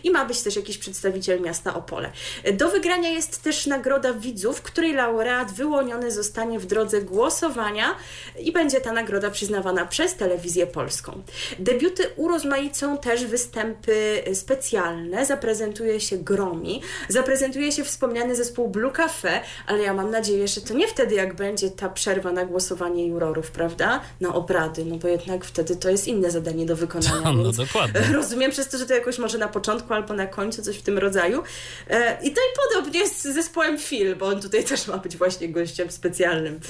i ma być też jakiś przedstawiciel miasta Opole. Do wygrania jest też nagroda widzów, której laureat wyłoniony zostanie w drodze głosowania i będzie ta nagroda przyznawana przez telewizję polską. Debiuty urozmaicą też występy specjalne. Zaprezentuje się Gromi, zaprezentuje się wspomniany zespół Blue Cafe, ale ja mam nadzieję, że to nie wtedy, jak będzie ta przerwa na głosowanie jurorów, prawda? Na obrady, no bo jednak wtedy to jest inne zadanie do wykonania. No, no dokładnie. Rozumiem przez to, że to jakoś może na początku albo na końcu, coś w tym rodzaju. E, I to i podobnie z zespołem Phil, bo on tutaj też ma być właśnie gościem specjalnym.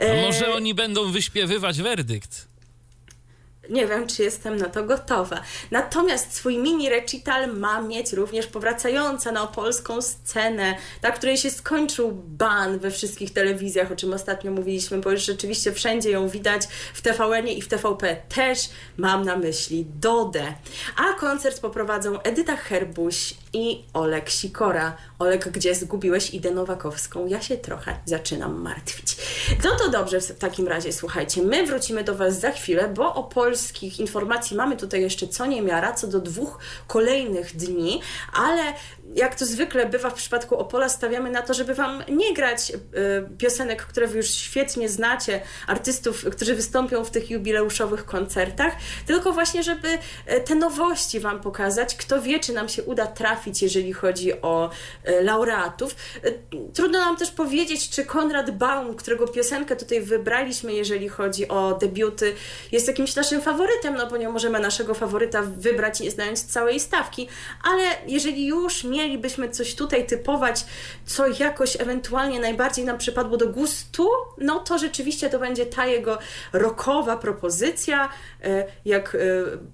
A może oni będą wyśpiewywać werdykt? Nie wiem, czy jestem na to gotowa. Natomiast swój mini recital ma mieć również powracająca na polską scenę, ta, której się skończył ban we wszystkich telewizjach, o czym ostatnio mówiliśmy, bo już rzeczywiście wszędzie ją widać, w tvn i w TVP też mam na myśli Dodę. A koncert poprowadzą Edyta Herbuś i Olek Sikora. Olek, gdzie zgubiłeś Idę Nowakowską? Ja się trochę zaczynam martwić. No to dobrze w takim razie, słuchajcie, my wrócimy do Was za chwilę, bo o polskich informacji mamy tutaj jeszcze co niemiara, co do dwóch kolejnych dni, ale jak to zwykle bywa w przypadku Opola, stawiamy na to, żeby Wam nie grać y, piosenek, które Wy już świetnie znacie, artystów, którzy wystąpią w tych jubileuszowych koncertach, tylko właśnie, żeby y, te nowości Wam pokazać. Kto wie, czy nam się uda trafić, jeżeli chodzi o y, laureatów. Trudno nam też powiedzieć, czy Konrad Baum, którego piosenkę tutaj wybraliśmy, jeżeli chodzi o debiuty, jest jakimś naszym faworytem, no bo nie możemy naszego faworyta wybrać, nie znając całej stawki, ale jeżeli już mielibyśmy coś tutaj typować, co jakoś ewentualnie najbardziej nam przypadło do gustu, no to rzeczywiście to będzie ta jego rokowa propozycja. E, jak e,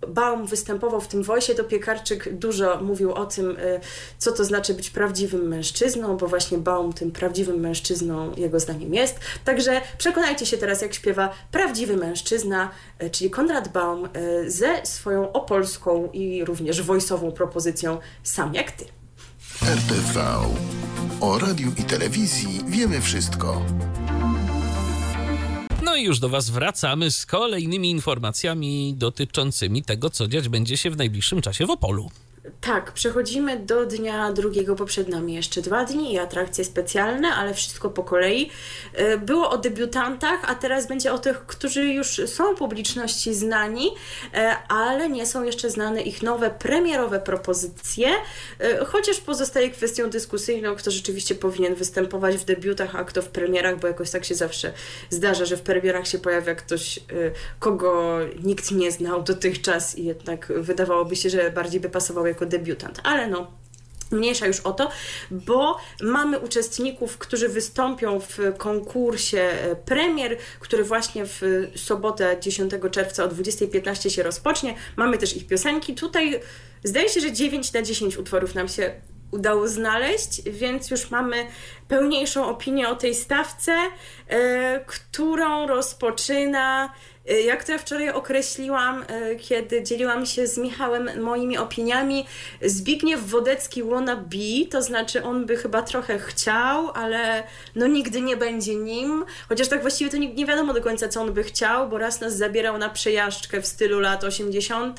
Baum występował w tym Wojsie, to Piekarczyk dużo mówił o tym, e, co to znaczy być prawdziwym mężczyzną, bo właśnie Baum tym prawdziwym mężczyzną jego zdaniem jest. Także przekonajcie się teraz, jak śpiewa prawdziwy mężczyzna, czyli Konrad Baum ze swoją opolską i również wojsową propozycją Sam jak ty. RTV. O radiu i telewizji wiemy wszystko. No i już do Was wracamy z kolejnymi informacjami dotyczącymi tego, co dziać będzie się w najbliższym czasie w Opolu. Tak, przechodzimy do dnia drugiego, bo przed nami jeszcze dwa dni i atrakcje specjalne, ale wszystko po kolei. E, było o debiutantach, a teraz będzie o tych, którzy już są publiczności znani, e, ale nie są jeszcze znane ich nowe premierowe propozycje, e, chociaż pozostaje kwestią dyskusyjną, kto rzeczywiście powinien występować w debiutach, a kto w premierach, bo jakoś tak się zawsze zdarza, że w premierach się pojawia ktoś, kogo nikt nie znał dotychczas i jednak wydawałoby się, że bardziej by pasował jako debiutant. Ale no, Mniejsza już o to, bo mamy uczestników, którzy wystąpią w konkursie e, premier, który właśnie w sobotę 10 czerwca o 20.15 się rozpocznie. Mamy też ich piosenki. Tutaj zdaje się, że 9 na 10 utworów nam się udało znaleźć, więc już mamy pełniejszą opinię o tej stawce, e, którą rozpoczyna jak to ja wczoraj określiłam, y, kiedy dzieliłam się z Michałem moimi opiniami, Zbigniew Wodecki wannabe, to znaczy on by chyba trochę chciał, ale no nigdy nie będzie nim, chociaż tak właściwie to nie, nie wiadomo do końca, co on by chciał, bo raz nas zabierał na przejażdżkę w stylu lat 80.,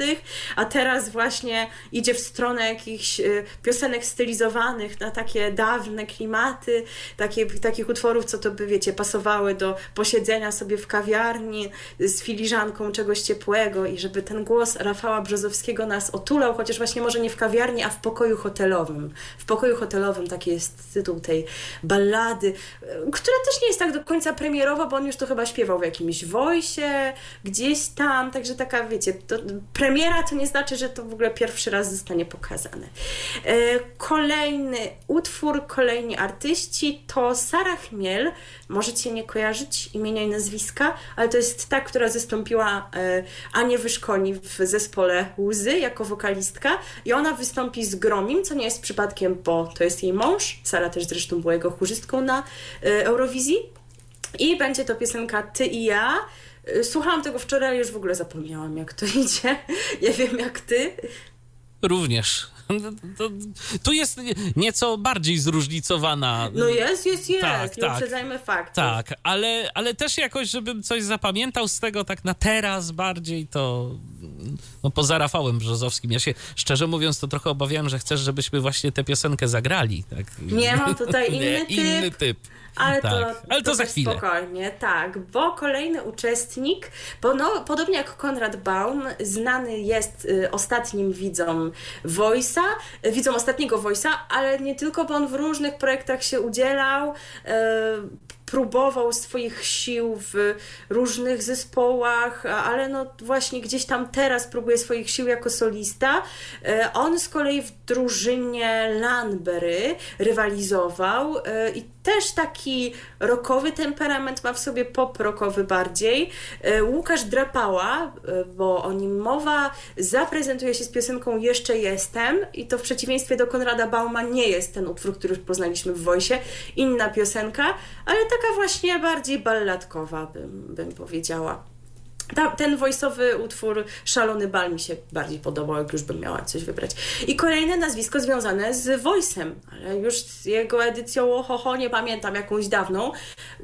a teraz właśnie idzie w stronę jakichś y, piosenek stylizowanych na takie dawne klimaty, takie, takich utworów, co to by, wiecie, pasowały do posiedzenia sobie w kawiarni z filiżanką czegoś ciepłego i żeby ten głos Rafała Brzozowskiego nas otulał, chociaż właśnie może nie w kawiarni, a w pokoju hotelowym. W pokoju hotelowym taki jest tytuł tej ballady, która też nie jest tak do końca premierowa, bo on już to chyba śpiewał w jakimś wojsie, gdzieś tam, także taka, wiecie, to, premiera to nie znaczy, że to w ogóle pierwszy raz zostanie pokazane. E, kolejny utwór, kolejni artyści to Sara Chmiel, możecie nie kojarzyć imienia i nazwiska, ale to jest ta, która zastąpiła e, Anię Wyszkoni w zespole Łzy jako wokalistka i ona wystąpi z Gromim, co nie jest przypadkiem, bo to jest jej mąż. Sara też zresztą była jego chórzystką na e, Eurowizji. I będzie to piosenka Ty i ja. E, słuchałam tego wczoraj, już w ogóle zapomniałam, jak to idzie. Nie wiem, jak ty. Również. To, tu jest nieco bardziej zróżnicowana. No jest, jest, jest. Tak, nie tak. uprzedzajmy faktów. Tak, ale, ale też jakoś, żebym coś zapamiętał z tego tak na teraz bardziej, to no poza Rafałem Brzozowskim. Ja się, szczerze mówiąc, to trochę obawiałem, że chcesz, żebyśmy właśnie tę piosenkę zagrali. Tak? Nie mam tutaj inny nie, typ. Inny typ. Ale, tak. to, Ale to, to za chwilę. Spokojnie, tak, bo kolejny uczestnik, bo no, podobnie jak Konrad Baum, znany jest y, ostatnim widzom Voice'a, y, widzom ostatniego Voice'a, ale nie tylko, bo on w różnych projektach się udzielał. Y, próbował swoich sił w różnych zespołach, ale no właśnie gdzieś tam teraz próbuje swoich sił jako solista. E, on z kolei w drużynie Lanbery rywalizował e, i też taki rokowy temperament ma w sobie pop rockowy bardziej. E, Łukasz Drapała, bo o nim mowa, zaprezentuje się z piosenką Jeszcze Jestem i to w przeciwieństwie do Konrada Bauma nie jest ten utwór, który już poznaliśmy w Wojsie, inna piosenka, ale taka właśnie bardziej balladkowa bym, bym powiedziała. Ta, ten voiceowy utwór Szalony Bal mi się bardziej podobał, jak już bym miała coś wybrać. I kolejne nazwisko związane z voice'em, ale już z jego edycją Ohoho nie pamiętam, jakąś dawną.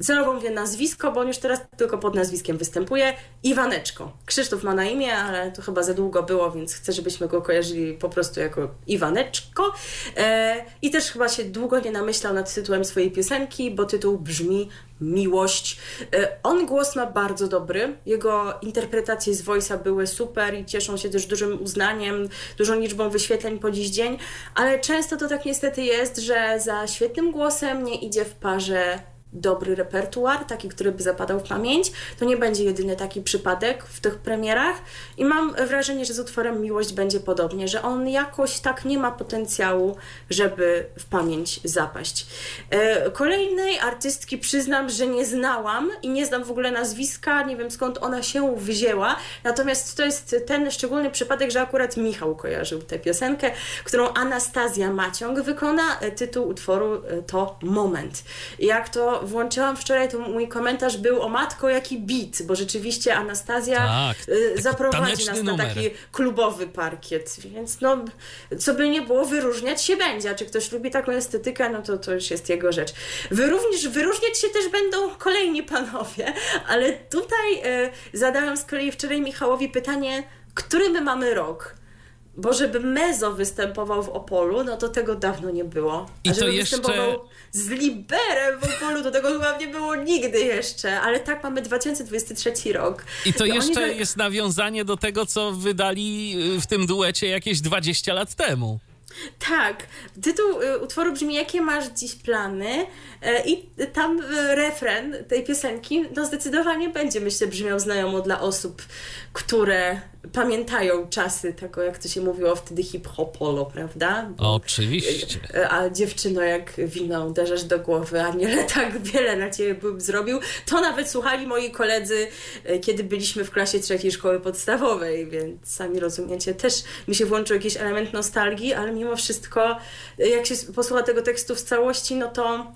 Celowo mówię nazwisko, bo on już teraz tylko pod nazwiskiem występuje. Iwaneczko. Krzysztof ma na imię, ale to chyba za długo było, więc chcę, żebyśmy go kojarzyli po prostu jako Iwaneczko. E, I też chyba się długo nie namyślał nad tytułem swojej piosenki, bo tytuł brzmi miłość. E, on głos ma bardzo dobry. Jego interpretacje z Voice'a były super i cieszą się też dużym uznaniem, dużą liczbą wyświetleń po dziś dzień, ale często to tak niestety jest, że za świetnym głosem nie idzie w parze dobry repertuar, taki, który by zapadał w pamięć. To nie będzie jedyny taki przypadek w tych premierach i mam wrażenie, że z utworem Miłość będzie podobnie, że on jakoś tak nie ma potencjału, żeby w pamięć zapaść. E, kolejnej artystki przyznam, że nie znałam i nie znam w ogóle nazwiska, nie wiem skąd ona się wzięła, natomiast to jest ten szczególny przypadek, że akurat Michał kojarzył tę piosenkę, którą Anastazja Maciąg wykona. Tytuł utworu e, to Moment. Jak to włączyłam wczoraj, to mój komentarz był o matko, jaki bit, bo rzeczywiście Anastazja Tak, y, zaprowadzi nas na taki klubowy parkiet, więc no, co by nie było, wyróżniać się będzie, a czy ktoś lubi taką estetykę, no to to już jest jego rzecz. Wy również, wyróżniać się też będą kolejni panowie, ale tutaj y, zadałam z kolei wczoraj Michałowi pytanie, który my mamy rok? Bo żeby Mezo występował w Opolu, no to tego dawno nie było. I A to żeby jeszcze- występował z Liberem w Opolu, to tego chyba nie było nigdy jeszcze. Ale tak, mamy 2023 rok. I to jeszcze jest nawiązanie do tego, co wydali y, w tym duecie jakieś 20 lat temu. Tak, tytuł y, utworu brzmi Jakie masz dziś plany? E, I tam y, refren tej piosenki, no zdecydowanie będzie, myślę, brzmiał znajomo dla osób, które pamiętają czasy tego, jak to się mówiło wtedy hip-hopolo, prawda? Oczywiście. E, A dziewczyno, jak wino uderzasz do głowy, a nie tak wiele na ciebie bym zrobił. To nawet słuchali moi koledzy, e, kiedy byliśmy w klasie trzeciej szkoły podstawowej, więc sami rozumiecie, też mi się włączył jakiś element nostalgii, ale mimo wszystko, e, jak się posłucha tego tekstu w całości, no to.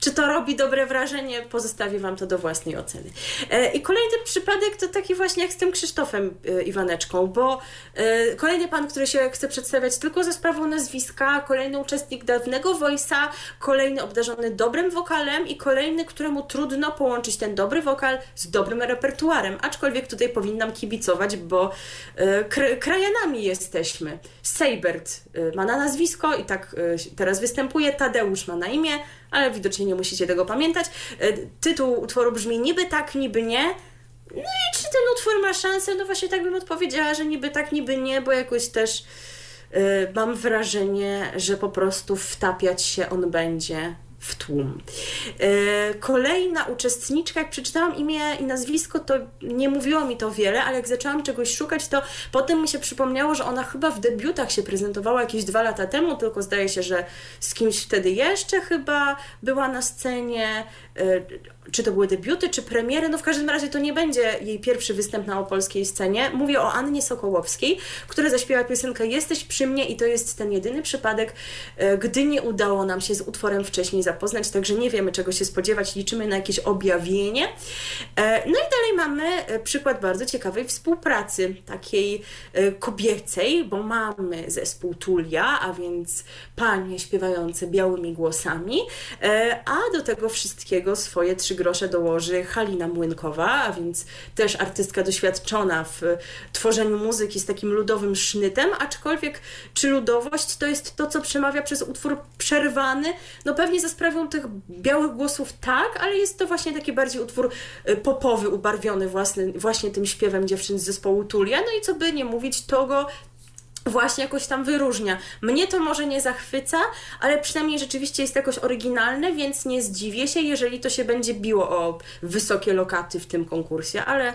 Czy to robi dobre wrażenie? Pozostawię Wam to do własnej oceny. E, I kolejny przypadek to taki właśnie jak z tym Krzysztofem e, Iwaneczką, bo e, kolejny pan, który się chce przedstawiać tylko za sprawą nazwiska, kolejny uczestnik dawnego Voice'a, kolejny obdarzony dobrym wokalem i kolejny, któremu trudno połączyć ten dobry wokal z dobrym repertuarem. Aczkolwiek tutaj powinnam kibicować, bo kra- krajanami jesteśmy. Seibert ma na nazwisko i tak teraz występuje, Tadeusz ma na imię, ale widocznie nie musicie tego pamiętać. E, Tytuł utworu brzmi niby tak, niby nie. No i czy ten utwór ma szansę? No właśnie tak bym odpowiedziała, że niby tak, niby nie, bo jakoś też e, mam wrażenie, że po prostu wtapiać się on będzie w tłum. E, Kolejna uczestniczka, jak przeczytałam imię i nazwisko, to nie mówiło mi to wiele, ale jak zaczęłam czegoś szukać, to potem mi się przypomniało, że ona chyba w debiutach się prezentowała jakieś dwa lata temu, tylko zdaje się, że z kimś wtedy jeszcze chyba była na scenie. E, Czy to były debiuty, czy premiery? No w każdym razie to nie będzie jej pierwszy występ na opolskiej scenie. Mówię o Annie Sokołowskiej, która zaśpiewa piosenkę Jesteś przy mnie i to jest ten jedyny przypadek, e, gdy nie udało nam się z utworem wcześniej zapoznać, także nie wiemy czego się spodziewać, liczymy na jakieś objawienie. E, No i dalej mamy przykład bardzo ciekawej współpracy, takiej kobiecej, bo mamy zespół Tulia, a więc panie śpiewające białymi głosami, a do tego wszystkiego swoje trzy grosze dołoży Halina Młynkowa, a więc też artystka doświadczona w tworzeniu muzyki z takim ludowym sznytem, aczkolwiek czy ludowość to jest to, co przemawia przez utwór przerwany? No pewnie za sprawą tych białych głosów tak, ale jest to właśnie taki bardziej utwór e, popowy, ubarwiony własny, właśnie tym śpiewem dziewczyn z zespołu Tulia. No i co by nie mówić, to go właśnie jakoś tam wyróżnia. Mnie to może nie zachwyca, ale przynajmniej rzeczywiście jest jakoś oryginalne, więc nie zdziwię się, jeżeli to się będzie biło o wysokie lokaty w tym konkursie, ale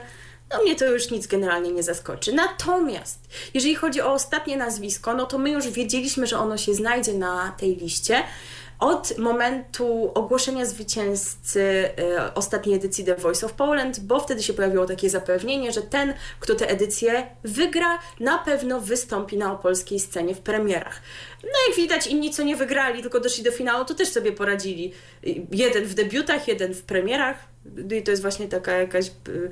no mnie to już nic generalnie nie zaskoczy. Natomiast, jeżeli chodzi o ostatnie nazwisko, no to my już wiedzieliśmy, że ono się znajdzie na tej liście. Od momentu ogłoszenia zwycięzcy e, ostatniej edycji The Voice of Poland, bo wtedy się pojawiło takie zapewnienie, że ten, kto tę edycję wygra, na pewno wystąpi na opolskiej scenie w premierach. No jak widać, inni co nie wygrali, tylko doszli do finału, to też sobie poradzili. Jeden w debiutach, jeden w premierach. No I to jest właśnie taka jakaś y,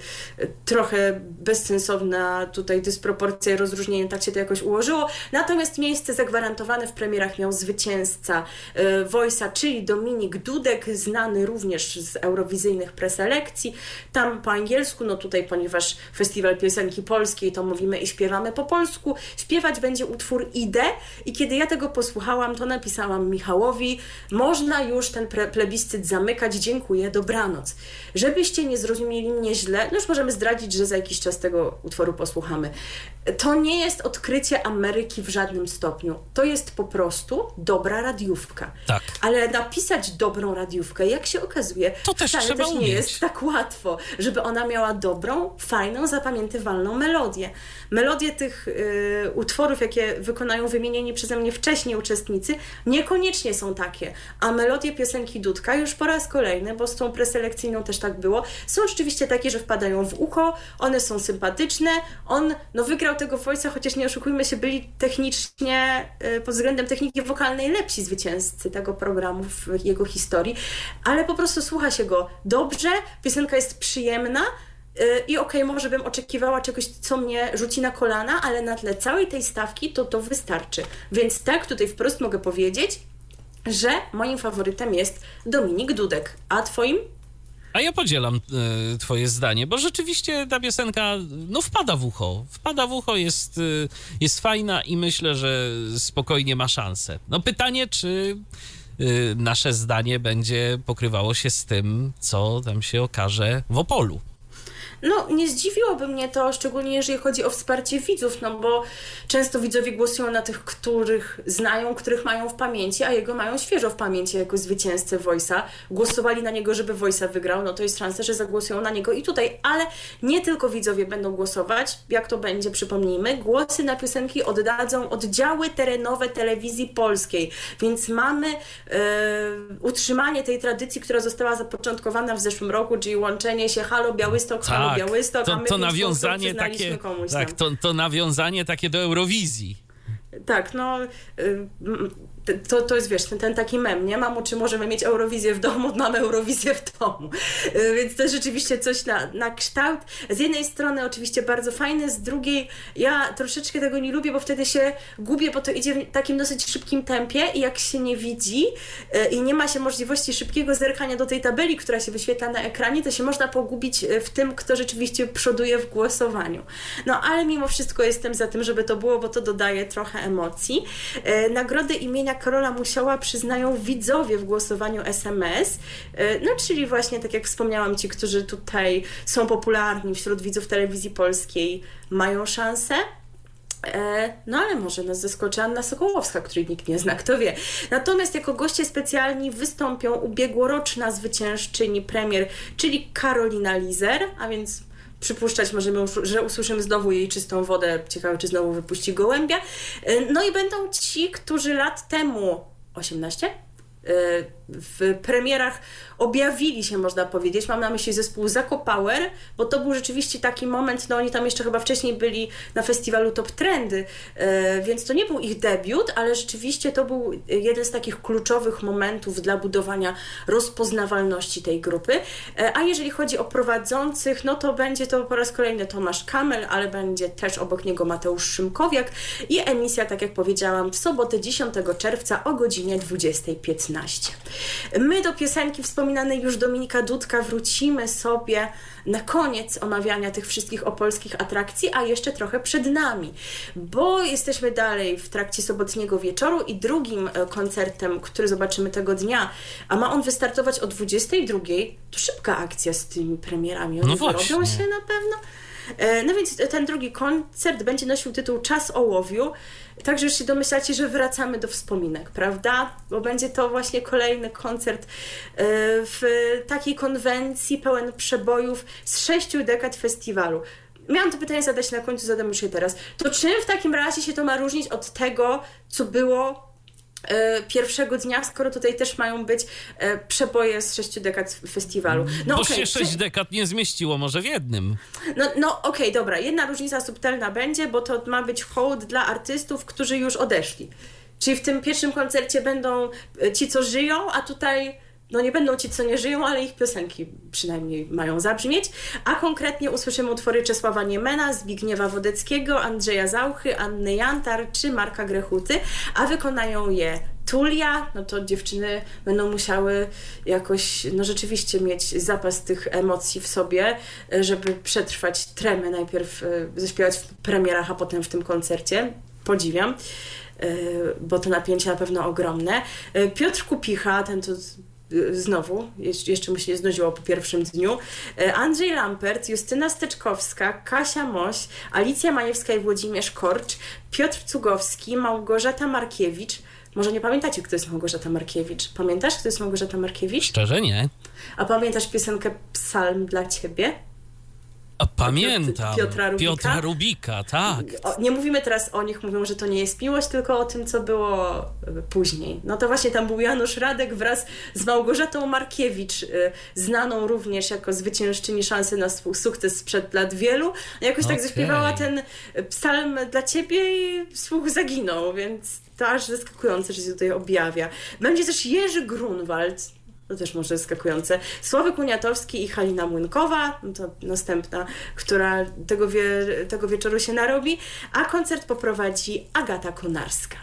trochę bezsensowna tutaj dysproporcja i rozróżnienie, tak się to jakoś ułożyło. Natomiast miejsce zagwarantowane w premierach miał zwycięzca Voice'a, czyli Dominik Dudek, znany również z eurowizyjnych preselekcji. Tam po angielsku, no tutaj ponieważ Festiwal Piosenki Polskiej, to mówimy i śpiewamy po polsku. Śpiewać będzie utwór Idę i kiedy ja tego posłuchałam, to napisałam Michałowi, można już ten plebiscyt zamykać, dziękuję, dobranoc. Żebyście nie zrozumieli mnie źle, no już możemy zdradzić, że za jakiś czas tego utworu posłuchamy. To nie jest odkrycie Ameryki w żadnym stopniu. To jest po prostu dobra radiówka. Tak. Ale napisać dobrą radiówkę, jak się okazuje, To też wcale też nie umieć. jest tak łatwo, żeby ona miała dobrą, fajną, zapamiętywalną melodię. Melodie tych y, utworów, jakie wykonają wymienieni przeze mnie wcześniej uczestnicy, niekoniecznie są takie. A melodie piosenki Dudka już po raz kolejny, bo z tą preselekcyjną też też tak było. Są rzeczywiście takie, że wpadają w ucho, one są sympatyczne. On no, wygrał tego Voice'a, chociaż nie oszukujmy się, byli technicznie, y, pod względem techniki wokalnej lepsi zwycięzcy tego programu w jego historii, ale po prostu słucha się go dobrze, piosenka jest przyjemna, y, i okej, okay, może bym oczekiwała czegoś, co mnie rzuci na kolana, ale na tle całej tej stawki to to wystarczy. Więc tak, tutaj wprost mogę powiedzieć, że moim faworytem jest Dominik Dudek. A twoim? A ja podzielam y, twoje zdanie, bo rzeczywiście ta piosenka no wpada w ucho. Wpada w ucho, jest, y, jest fajna i myślę, że spokojnie ma szansę. No pytanie, czy y, nasze zdanie będzie pokrywało się z tym, co tam się okaże w Opolu. No, nie zdziwiłoby mnie to, szczególnie jeżeli chodzi o wsparcie widzów, no bo często widzowie głosują na tych, których znają, których mają w pamięci, a jego mają świeżo w pamięci jako zwycięzcę Voice'a. Głosowali na niego, żeby Voice'a wygrał, no to jest szansa, że zagłosują na niego i tutaj, ale nie tylko widzowie będą głosować, jak to będzie, przypomnijmy, głosy na piosenki oddadzą oddziały terenowe telewizji polskiej, więc mamy e, utrzymanie tej tradycji, która została zapoczątkowana w zeszłym roku, czyli łączenie się Halo Białystok, Halo tak, Białystok, to, to nawiązanie takie, tak, to, to nawiązanie takie do Eurowizji. Tak, no y, to, to jest, wiesz, ten, ten taki mem, nie? Mamo, czy możemy mieć Eurowizję w domu? Mamy Eurowizję w domu. Y, więc to rzeczywiście coś na, na kształt. Z jednej strony oczywiście bardzo fajne, z drugiej ja troszeczkę tego nie lubię, bo wtedy się gubię, bo to idzie w takim dosyć szybkim tempie i jak się nie widzi y, i nie ma się możliwości szybkiego zerkania do tej tabeli, która się wyświetla na ekranie, to się można pogubić y, w tym, kto rzeczywiście przoduje w głosowaniu. No ale mimo wszystko jestem za tym, żeby to było, bo to dodaje trochę emocji. Nagrody imienia Karola Musiała przyznają widzowie w głosowaniu SMS, e, no czyli właśnie tak jak wspomniałam, ci, którzy tutaj są popularni wśród widzów telewizji polskiej mają szansę. E, no ale może nas zaskoczy Anna Sokołowska, której nikt nie zna, kto wie. Natomiast jako goście specjalni wystąpią ubiegłoroczna zwyciężczyni premier, czyli Karolina Lizer, a więc przypuszczać możemy, że usłyszymy znowu jej czystą wodę. Ciekawe, czy znowu wypuści gołębia. E, no i będą ci, którzy lat temu 18? W premierach objawili się, można powiedzieć. Mam na myśli zespół Zakopower, bo to był rzeczywiście taki moment, no oni tam jeszcze chyba wcześniej byli na festiwalu Top Trendy, e, więc to nie był ich debiut, ale rzeczywiście to był jeden z takich kluczowych momentów dla budowania rozpoznawalności tej grupy. E, a jeżeli chodzi o prowadzących, no to będzie to po raz kolejny Tomasz Kamel, ale będzie też obok niego Mateusz Szymkowiak i emisja, tak jak powiedziałam, w sobotę 10 czerwca o godzinie 20.15. My do piosenki wspominanej już Dominika Dudka wrócimy sobie na koniec omawiania tych wszystkich opolskich atrakcji, a jeszcze trochę przed nami, bo jesteśmy dalej w trakcie sobotniego wieczoru i drugim e, koncertem, który zobaczymy tego dnia, a ma on wystartować o 22, to szybka akcja z tymi premierami. One no wyrobią się na pewno. E, no więc ten drugi koncert będzie nosił tytuł Czas ołowiu. Także już się domyślacie, że wracamy do wspominek, prawda? Bo będzie to właśnie kolejny koncert e, w takiej konwencji pełen przebojów z sześciu dekad festiwalu. Miałam to pytanie zadać na końcu, zadam już je teraz. To czym w takim razie się to ma różnić od tego, co było pierwszego dnia, skoro tutaj też mają być e, przeboje z sześciu dekad festiwalu. No, Bo okay, się sześć dekad nie zmieściło może w jednym. No, no okej, okay, dobra. Jedna różnica subtelna będzie, bo to ma być hołd dla artystów, którzy już odeszli. Czyli w tym pierwszym koncercie będą e, ci, co żyją, a tutaj no nie będą ci, co nie żyją, ale ich piosenki przynajmniej mają zabrzmieć, a konkretnie usłyszymy utwory Czesława Niemena, Zbigniewa Wodeckiego, Andrzeja Zauchy, Anny Jantar czy Marka Grechuty, a wykonają je Tulia, no to dziewczyny będą musiały jakoś, no rzeczywiście mieć zapas tych emocji w sobie, żeby przetrwać tremę, najpierw e, zaśpiewać w premierach, a potem w tym koncercie. Podziwiam e, bo to napięcie na pewno ogromne. E, Piotr Kupicha, ten to znowu, jeszcze mi się nie znudziło po pierwszym dniu, e, Andrzej Lampert, Justyna Steczkowska, Kasia Moś, Alicja Majewska i Włodzimierz Korcz, Piotr Cugowski, Małgorzata Markiewicz. Może nie pamiętacie, kto jest Małgorzata Markiewicz? Pamiętasz, kto jest Małgorzata Markiewicz? Szczerze nie. A pamiętasz piosenkę Psalm dla Ciebie? A pamiętam. Piotra Rubika. Piotra Rubika, tak. Nie mówimy teraz o nich, mówią, że to nie jest miłość, tylko o tym, co było e, później. No to właśnie tam był Janusz Radek wraz z Małgorzatą Markiewicz, y, znaną również jako zwyciężczyni szansy na swój sukces sprzed lat wielu. Jakoś tak Okej. zaśpiewała ten psalm dla ciebie i słuch zaginął, więc to aż zaskakujące, że się tutaj objawia. Będzie też Jerzy Grunwald, to też może zaskakujące. Sławek Uniatowski i Halina Młynkowa, no to następna, która tego, wie, tego wieczoru się narobi, a koncert poprowadzi Agata Konarska.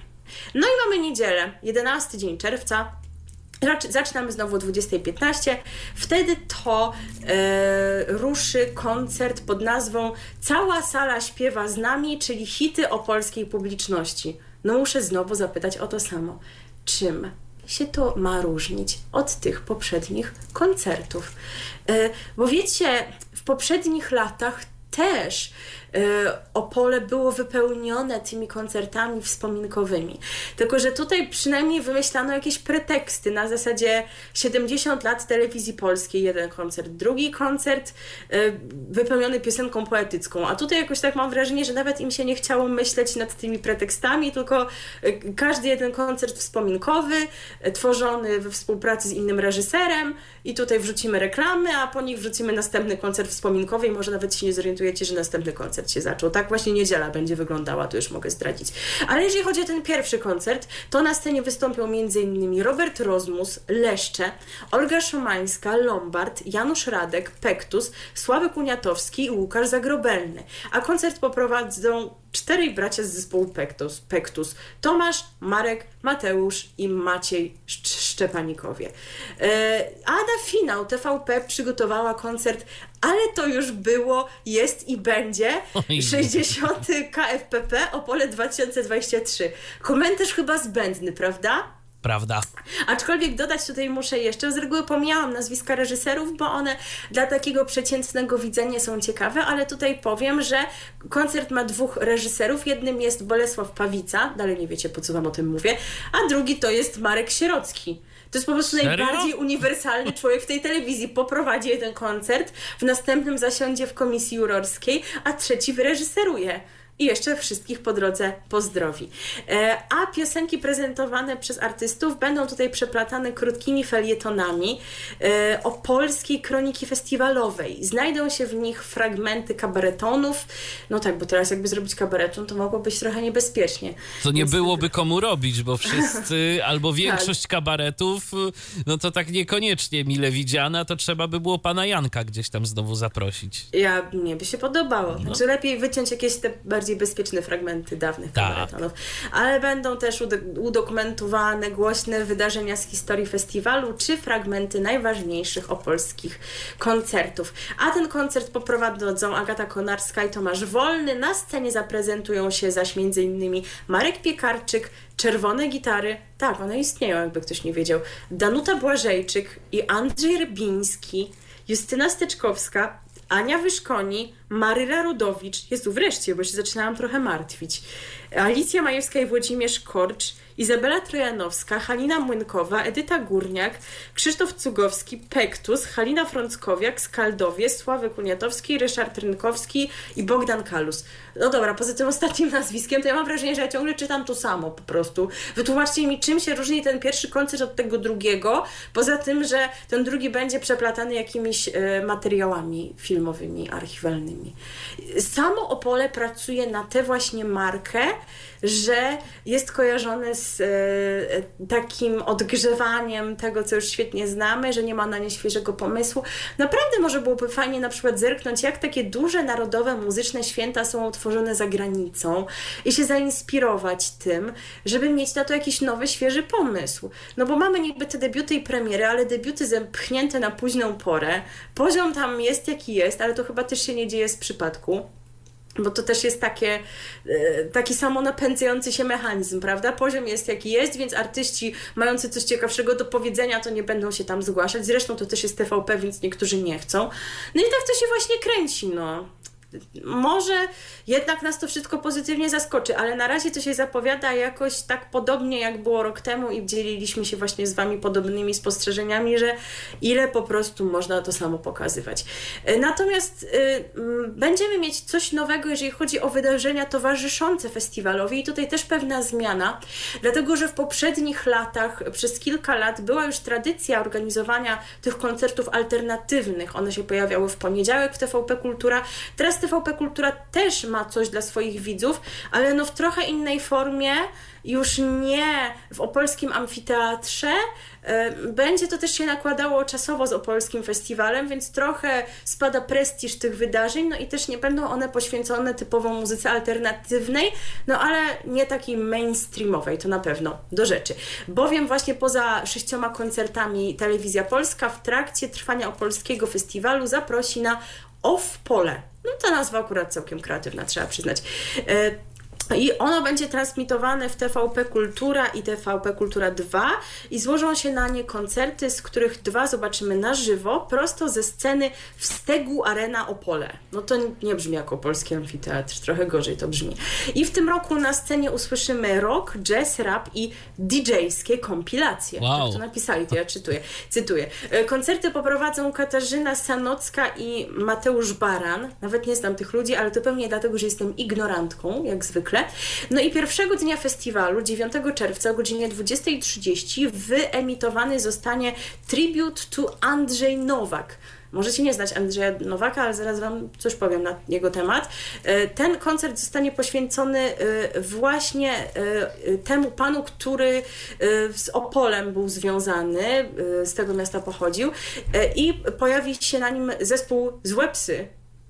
No i mamy niedzielę, 11 dzień czerwca. Zaczynamy znowu o 20.15. Wtedy to e, ruszy koncert pod nazwą Cała sala śpiewa z nami, czyli hity o polskiej publiczności. No muszę znowu zapytać o to samo. Czym się to ma różnić od tych poprzednich koncertów? E, bo wiecie, w poprzednich latach też Opole było wypełnione tymi koncertami wspominkowymi. Tylko, że tutaj przynajmniej wymyślano jakieś preteksty na zasadzie 70 lat telewizji polskiej, jeden koncert, drugi koncert e, wypełniony piosenką poetycką. A tutaj jakoś tak mam wrażenie, że nawet im się nie chciało myśleć nad tymi pretekstami, tylko e, każdy jeden koncert wspominkowy, e, tworzony we współpracy z innym reżyserem i tutaj wrzucimy reklamy, a po nich wrzucimy następny koncert wspominkowy i może nawet się nie zorientujecie, że następny koncert się zaczął. Tak właśnie niedziela będzie wyglądała, to już mogę zdradzić. Ale jeżeli chodzi o ten pierwszy koncert, to na scenie wystąpią m.in. Robert Rozmus, Leszcze, Olga Szomańska, Lombard, Janusz Radek, Pektus, Sławek Uniatowski i Łukasz Zagrobelny. A koncert poprowadzą czterej bracia z zespołu Pektus, Pektus. Tomasz, Marek, Mateusz i Maciej Szcz- Szczepanikowie. E, a na finał TVP przygotowała koncert ale to już było, jest i będzie Oj. 60. KFPP Opole 2023. Komentarz chyba zbędny, prawda? Prawda. Aczkolwiek dodać tutaj muszę jeszcze, z reguły pomijałam nazwiska reżyserów, bo one dla takiego przeciętnego widzenia są ciekawe, ale tutaj powiem, że koncert ma dwóch reżyserów. Jednym jest Bolesław Pawica, dalej nie wiecie po co wam o tym mówię, a drugi to jest Marek Sierocki. To jest po prostu Serio? najbardziej uniwersalny człowiek w tej telewizji. Poprowadzi jeden koncert, w następnym zasiądzie w komisji jurorskiej, a trzeci wyreżyseruje. I jeszcze wszystkich po drodze pozdrowi. E, a piosenki prezentowane przez artystów będą tutaj przeplatane krótkimi felietonami e, o polskiej kroniki festiwalowej. Znajdą się w nich fragmenty kabaretonów. No tak, bo teraz jakby zrobić kabareton, to mogło być trochę niebezpiecznie. To nie Więc- byłoby komu robić, bo wszyscy, albo większość kabaretów, no to tak niekoniecznie mile widziana, to trzeba by było pana Janka gdzieś tam znowu zaprosić. Ja, mnie by się podobało. Znaczy lepiej wyciąć jakieś te bardziej bezpieczne fragmenty dawnych Tak. Ale będą też udo- udokumentowane głośne wydarzenia z historii festiwalu, czy fragmenty najważniejszych opolskich koncertów. A ten koncert poprowadzą Agata Konarska i Tomasz Wolny. Na scenie zaprezentują się zaś m.in. Marek Piekarczyk, Czerwone Gitary, tak, one istnieją, jakby ktoś nie wiedział, Danuta Błażejczyk i Andrzej Rybiński, Justyna Steczkowska, Ania Wyszkoni, Maryla Rudowicz, Jezu, wreszcie, bo się zaczynałam trochę martwić, Alicja Majewska i Włodzimierz Korcz, Izabela Trojanowska, Halina Młynkowa, Edyta Górniak, Krzysztof Cugowski, Pektus, Halina Frąckowiak, Skaldowie, Sławek Uniatowski, Ryszard Rynkowski i Bogdan Kalus. No dobra, poza tym ostatnim nazwiskiem, to ja mam wrażenie, że ja ciągle czytam to samo po prostu. Wytłumaczcie mi, czym się różni ten pierwszy koncert od tego drugiego, poza tym, że ten drugi będzie przeplatany jakimiś e, materiałami filmowymi, archiwalnymi. Samo Opole pracuje na tę właśnie markę, że jest kojarzone z e, takim odgrzewaniem tego, co już świetnie znamy, że nie ma na nie świeżego pomysłu. Naprawdę może byłoby fajnie na przykład zerknąć, jak takie duże narodowe muzyczne święta są utworzone za granicą i się zainspirować tym, żeby mieć na to jakiś nowy, świeży pomysł. No bo mamy niby te debiuty i premiery, ale debiuty zepchnięte na późną porę. Poziom tam jest jaki jest, ale to chyba też się nie dzieje z przypadku. Bo to też jest takie, e, taki samonapędzający się mechanizm, prawda? Poziom jest jaki jest, więc artyści mający coś ciekawszego do powiedzenia, to nie będą się tam zgłaszać. Zresztą to też jest TVP, więc niektórzy nie chcą. No i tak to się właśnie kręci, no. Może jednak nas to wszystko pozytywnie zaskoczy, ale na razie to się zapowiada jakoś tak podobnie jak było rok temu i dzieliliśmy się właśnie z Wami podobnymi spostrzeżeniami, że ile po prostu można to samo pokazywać. E, natomiast y, będziemy mieć coś nowego, jeżeli chodzi o wydarzenia towarzyszące festiwalowi i tutaj też pewna zmiana, dlatego że w poprzednich latach, przez kilka lat była już tradycja organizowania tych koncertów alternatywnych. One się pojawiały w poniedziałek w TVP Kultura. Teraz TVP Kultura też ma coś dla swoich widzów, ale no w trochę innej formie już nie w opolskim amfiteatrze. Będzie to też się nakładało czasowo z opolskim festiwalem, więc trochę spada prestiż tych wydarzeń, no i też nie będą one poświęcone typowo muzyce alternatywnej, no ale nie takiej mainstreamowej, to na pewno do rzeczy. Bowiem właśnie poza sześcioma koncertami Telewizja Polska w trakcie trwania opolskiego festiwalu zaprosi na Off Pole. No ta nazwa akurat całkiem kreatywna, trzeba przyznać. I ono będzie transmitowane w TVP Kultura i TVP Kultura 2 i złożą się na nie koncerty, z których dwa zobaczymy na żywo, prosto ze sceny w Stegu Arena Opole. No to nie brzmi jako polski amfiteatr, trochę gorzej to brzmi. I w tym roku na scenie usłyszymy rock, jazz, rap i DJ-skie kompilacje. Wow. Tak to napisali, to ja czytuję, cytuję. E, koncerty poprowadzą Katarzyna Sanocka i Mateusz Baran. Nawet nie znam tych ludzi, ale to pewnie dlatego, że jestem ignorantką, jak zwykle No i pierwszego dnia festiwalu, 9 czerwca o godzinie 20.30 wyemitowany zostanie Tribute to Andrzej Nowak. Możecie nie znać Andrzeja Nowaka, ale zaraz Wam coś powiem na jego temat. E, ten koncert zostanie poświęcony e, właśnie e, temu panu, który z Opolem był związany, z tego miasta pochodził i pojawi się na nim zespół Złepsy,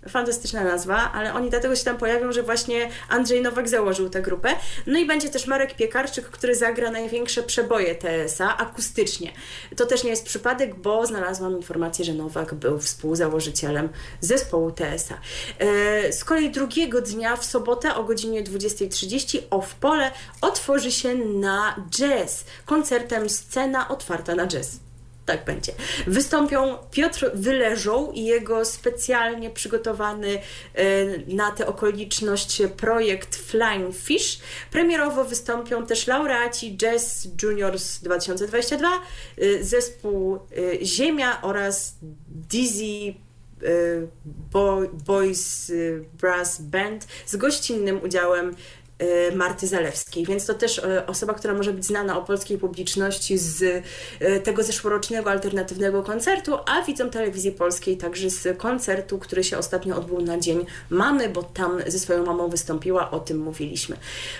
fantastyczna nazwa, ale oni dlatego się tam pojawią, że właśnie Andrzej Nowak założył tę grupę. No i będzie też Marek Piekarczyk, który zagra największe przeboje TSA akustycznie. To też nie jest przypadek, bo znalazłam informację, że Nowak był współzałożycielem zespołu TSA. E, z kolei drugiego dnia w sobotę o godzinie 20.30 Off Pole otworzy się na jazz, koncertem Scena otwarta na jazz tak będzie. Wystąpią Piotr Wyleżą i jego specjalnie przygotowany e, na tę okoliczność projekt Flying Fish. Premierowo wystąpią też laureaci Jazz Juniors 2022, e, zespół e, Ziemia oraz Dizzy Boys Brass Band z gościnnym udziałem Marty Zalewskiej, więc to też y, osoba, która może być znana o polskiej publiczności z y, tego zeszłorocznego alternatywnego koncertu, a widzą telewizji polskiej także z koncertu, który się ostatnio odbył na Dzień Mamy, bo tam ze swoją mamą wystąpiła, o tym mówiliśmy.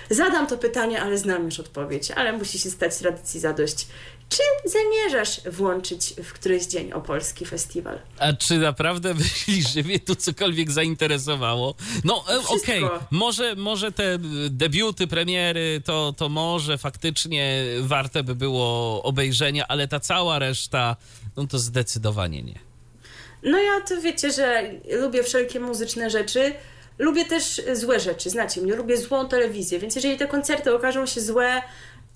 Zadam to pytanie, ale znam już odpowiedź, ale musi się stać tradycji zadość. Czy zamierzasz włączyć w któryś dzień Opolski Festiwal? A czy naprawdę myślisz, że mnie tu cokolwiek zainteresowało? No e, okej, okay. może, może te debiuty, premiery, to, to może faktycznie warte by było obejrzenia, ale ta cała reszta, no to zdecydowanie nie. No ja to wiecie, że lubię wszelkie muzyczne rzeczy, lubię też złe rzeczy, znacie mnie, lubię złą telewizję, więc jeżeli te koncerty okażą się złe,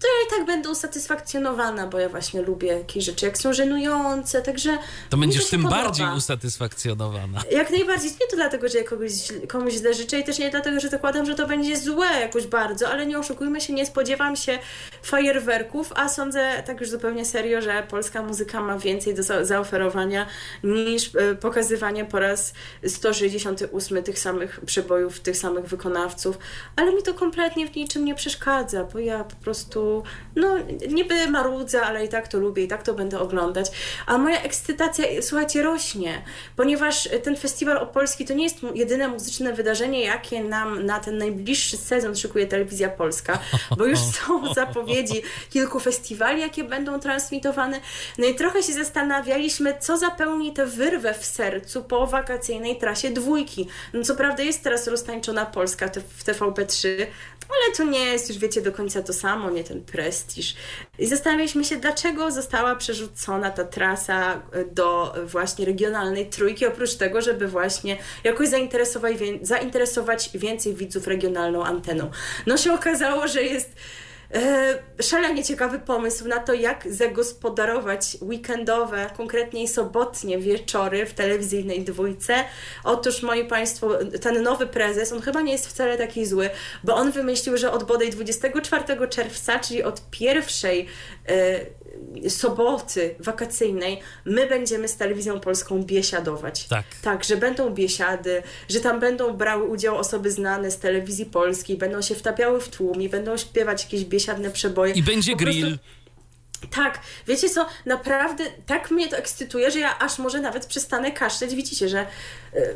to ja i tak będę usatysfakcjonowana, bo ja właśnie lubię jakieś rzeczy, jak są żenujące, także... To będziesz tym podoba. bardziej usatysfakcjonowana. Jak najbardziej. Nie to dlatego, że ja kogoś, komuś źle życzę i też nie dlatego, że zakładam, że to będzie złe jakoś bardzo, ale nie oszukujmy się, nie spodziewam się fajerwerków, a sądzę tak już zupełnie serio, że polska muzyka ma więcej do za zaoferowania niż e, pokazywanie po raz 168 tych samych przebojów, tych samych wykonawców, ale mi to kompletnie w niczym nie przeszkadza, bo ja po prostu no niby marudzę, ale i tak to lubię, i tak to będę oglądać. A moja ekscytacja, słuchajcie, rośnie, ponieważ ten festiwal opolski to nie jest jedyne muzyczne wydarzenie, jakie nam na ten najbliższy sezon szykuje Telewizja Polska, bo już są zapowiedzi kilku festiwali, jakie będą transmitowane. No i trochę się zastanawialiśmy, co zapełni tę wyrwę w sercu po wakacyjnej trasie dwójki. No co prawda jest teraz roztańczona Polska w TVP3, ale to nie jest już, wiecie, do końca to samo, nie ten prestiż. I zastanawialiśmy się, dlaczego została przerzucona ta trasa e, do właśnie regionalnej trójki, oprócz tego, żeby właśnie jakoś zainteresować, zainteresować więcej widzów regionalną anteną. No się okazało, że jest szalenie ciekawy pomysł na to, jak zagospodarować weekendowe, konkretniej sobotnie wieczory w telewizyjnej dwójce. Otóż, moi Państwo, ten nowy prezes, on chyba nie jest wcale taki zły, bo on wymyślił, że od bodaj 24 czerwca, czyli od pierwszej e, soboty wakacyjnej, my będziemy z telewizją polską biesiadować. Tak. Tak, że będą biesiady, że tam będą brały udział osoby znane z telewizji polskiej, będą się wtapiały w tłum i będą śpiewać jakieś biesiadne przeboje. I będzie Po prostu- grill. tak, wiecie co, naprawdę tak mnie to ekscytuje, że ja aż może nawet przestanę kaszleć. Widzicie, że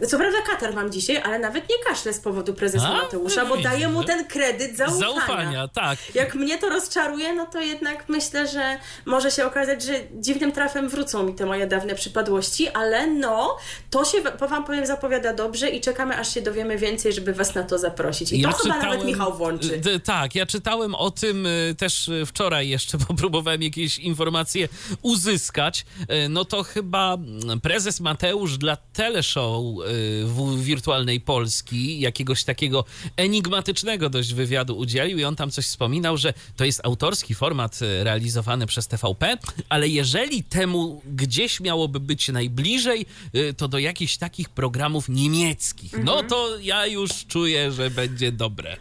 co prawda katar mam dzisiaj, ale nawet nie kaszlę z powodu prezesa A, Mateusza, bo widzisz, daję mu ten kredyt zaufania. Zaufania, tak. Jak mnie to rozczaruje, no to jednak myślę, że może się okazać, że dziwnym trafem wrócą mi te moje dawne przypadłości, ale no, to się, po wam powiem, zapowiada dobrze i czekamy, aż się dowiemy więcej, żeby was na to zaprosić. I to chyba nawet Michał włączy. D- tak, ja czytałem o tym y, też y, wczoraj jeszcze, bo próbowałem jakieś informacje uzyskać. No to chyba mm, prezes Mateusz dla teleshow y, w wirtualnej Polski jakiegoś takiego enigmatycznego dość wywiadu udzielił i on tam coś wspominał, że to jest autorski format y, realizowany przez TVP, ale jeżeli temu gdzieś miałoby być najbliżej, y, to do jakichś takich programów niemieckich. No Mhm. to ja już czuję, że będzie dobre.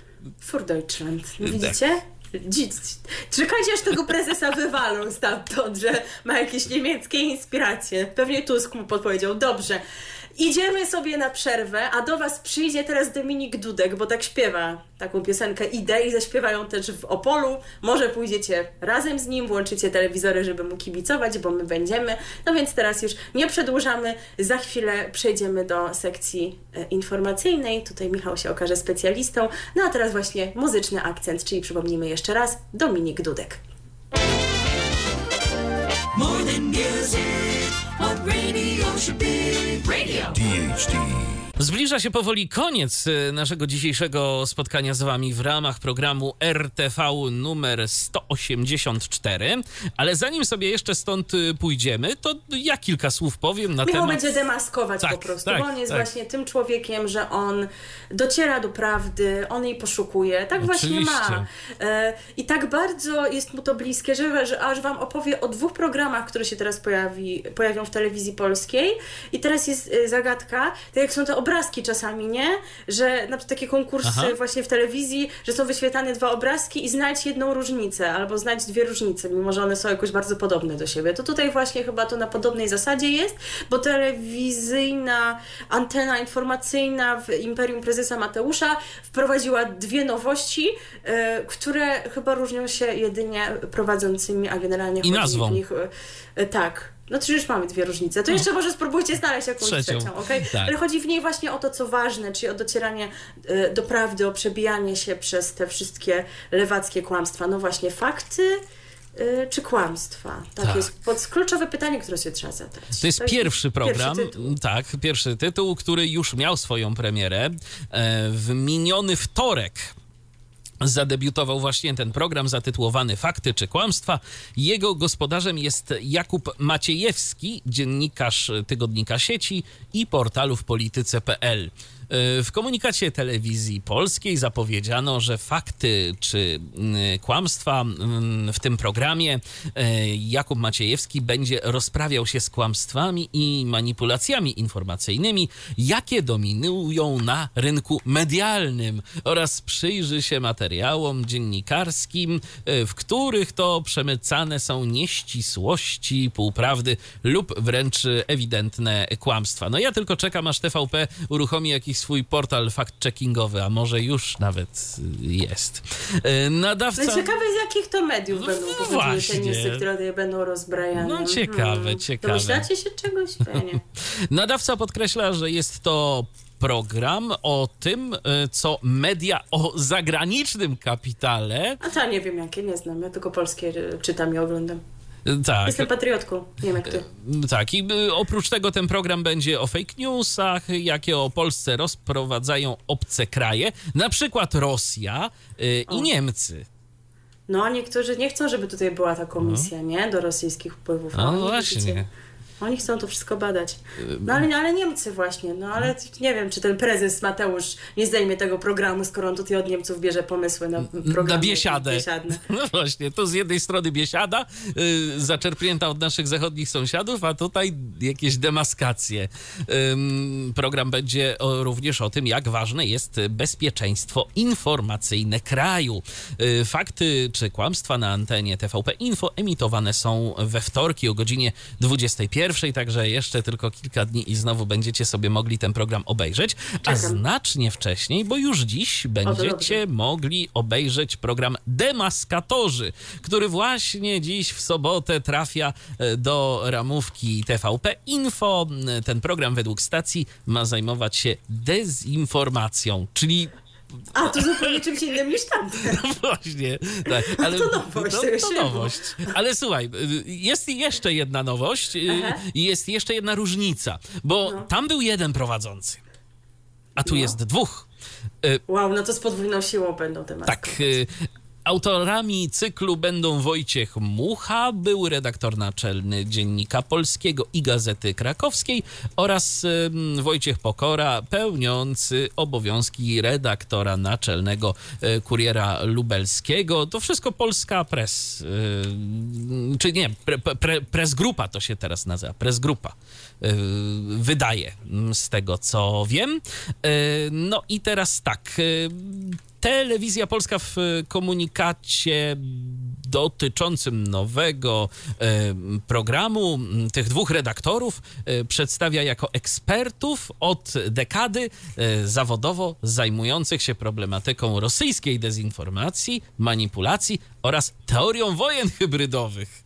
Für Deutschland. Widzicie? Dzi- Czekajcie, aż tego prezesa wywalą stamtąd, że ma jakieś niemieckie inspiracje. Pewnie Tusk mu podpowiedział. Dobrze, idziemy sobie na przerwę, a do was przyjdzie teraz Dominik Dudek, bo tak śpiewa taką piosenkę Idę i zaśpiewają też w Opolu. Może pójdziecie razem z nim, włączycie telewizory, żeby mu kibicować, bo my będziemy. No więc teraz już nie przedłużamy. Za chwilę przejdziemy do sekcji e, informacyjnej. Tutaj Michał się okaże specjalistą. No a teraz właśnie muzyczny akcent, czyli przypomnijmy jeszcze raz, Dominik Dudek. More than music, should be. Radio. DHD. Zbliża się powoli koniec e, naszego dzisiejszego spotkania z Wami w ramach programu RTV numer 184. Ale zanim sobie jeszcze stąd e, pójdziemy, to ja kilka słów powiem na Michał temat. będzie demaskować Tak, po prostu, tak, bo on jest tak. właśnie tym człowiekiem, że on dociera do prawdy, on jej poszukuje. Tak właśnie ma. Oczywiście. E, I tak bardzo jest mu to bliskie, że, że aż wam opowie o dwóch programach, które się teraz pojawi, pojawią w telewizji polskiej. I teraz jest e, zagadka, tak jak są te obrazki czasami, nie? Że na przykład takie konkursy Aha. właśnie w telewizji, że są wyświetlane dwa obrazki i znajdź jedną różnicę, albo znajdź dwie różnice, mimo że one są jakoś bardzo podobne do siebie. To tutaj właśnie chyba to na podobnej zasadzie jest, bo telewizyjna antena informacyjna w Imperium Prezesa Mateusza wprowadziła dwie nowości, e, które chyba różnią się jedynie prowadzącymi, a generalnie I chodzi nazwą. w nich... e, tak. No to już mamy dwie różnice. To jeszcze może spróbujcie znaleźć jakąś Trzecią. trzecią, okej? Tak. Ale chodzi w niej właśnie o to, co ważne, czyli o docieranie e, do prawdy, o przebijanie się przez te wszystkie lewackie kłamstwa. No właśnie, fakty e, czy kłamstwa? Tak, Tak. jest pod, kluczowe pytanie, które się trzeba zadać. To jest pierwszy program, Pierwszy tak, pierwszy tytuł, który już miał swoją premierę e, w miniony wtorek. Zadebiutował właśnie ten program zatytułowany Fakty czy kłamstwa. Jego gospodarzem jest Jakub Maciejewski, dziennikarz tygodnika sieci i portalu w polityce.pl. E, W komunikacie telewizji polskiej zapowiedziano, że fakty czy mm, kłamstwa mm, w tym programie e, Jakub Maciejewski będzie rozprawiał się z kłamstwami i manipulacjami informacyjnymi, jakie dominują na rynku medialnym oraz przyjrzy się materiałom dziennikarskim, e, w których to przemycane są nieścisłości, półprawdy lub wręcz ewidentne kłamstwa. No ja tylko czekam, aż TVP uruchomi jakiś swój portal fact-checkingowy, a może już nawet jest. E, Nadawca... No ciekawe z jakich to mediów No będą pochodziły właśnie. te newsy, które będą rozbrajane. No ciekawe, Hmm. ciekawe. Domyślacie się czegoś? Ja nie. Nadawca podkreśla, że jest to program o tym, e, co media o zagranicznym kapitale. A to nie wiem jakie, nie znam. Ja tylko polskie czytam i oglądam. E, Tak. Jestem patriotką, nie wiem jak ty. Tak, i y, oprócz tego ten program będzie o fake newsach, jakie o Polsce rozprowadzają obce kraje, na przykład Rosja y, i Niemcy. No a niektórzy nie chcą, żeby tutaj była ta komisja, nie? Do rosyjskich wpływów. No Oni, właśnie. widzicie, Oni chcą to wszystko badać. No ale, ale Niemcy właśnie, no ale nie wiem, czy ten prezes Mateusz nie zdejmie tego programu, skoro on tutaj od Niemców bierze pomysły na program. na biesiadę. biesiadne. No właśnie, to z jednej strony biesiada, y, zaczerpnięta od naszych zachodnich sąsiadów, a tutaj jakieś demaskacje. Ym, program będzie o, również o tym, jak ważne jest bezpieczeństwo informacyjne kraju. Y, fakty czy kłamstwa na antenie TVP Info emitowane są we wtorki o godzinie 21, także jeszcze tylko kilka dni i znowu będziecie sobie mogli ten program obejrzeć, a Czekam. znacznie wcześniej, bo już dziś będziecie dobrze. mogli obejrzeć program Demaskatorzy, który właśnie dziś w sobotę trafia e, do ramówki TVP Info. Ten program według stacji ma zajmować się dezinformacją, czyli A, to zupełnie czymś innym niż tamte. Właśnie, tak. Ale, to nowość, to, to nowość. Ale słuchaj, y, jest jeszcze jedna nowość y, Aha. i jest jeszcze jedna różnica, bo No. tam był jeden prowadzący, a tu No. jest dwóch. Wow, no to z podwójną siłą będą te. Tak. Autorami cyklu będą Wojciech Mucha, był redaktor naczelny Dziennika Polskiego i Gazety Krakowskiej oraz Wojciech Pokora, pełniący obowiązki redaktora naczelnego y, Kuriera Lubelskiego. To wszystko Polska Press, czy nie, pre, pre, Press Grupa to się teraz nazywa, Press Grupa y, wydaje z tego co wiem. Y, No i teraz tak. Telewizja Polska w y, komunikacie dotyczącym nowego y, programu tych dwóch redaktorów y, przedstawia jako ekspertów od dekady zawodowo zajmujących się problematyką rosyjskiej dezinformacji, manipulacji oraz teorią wojen hybrydowych.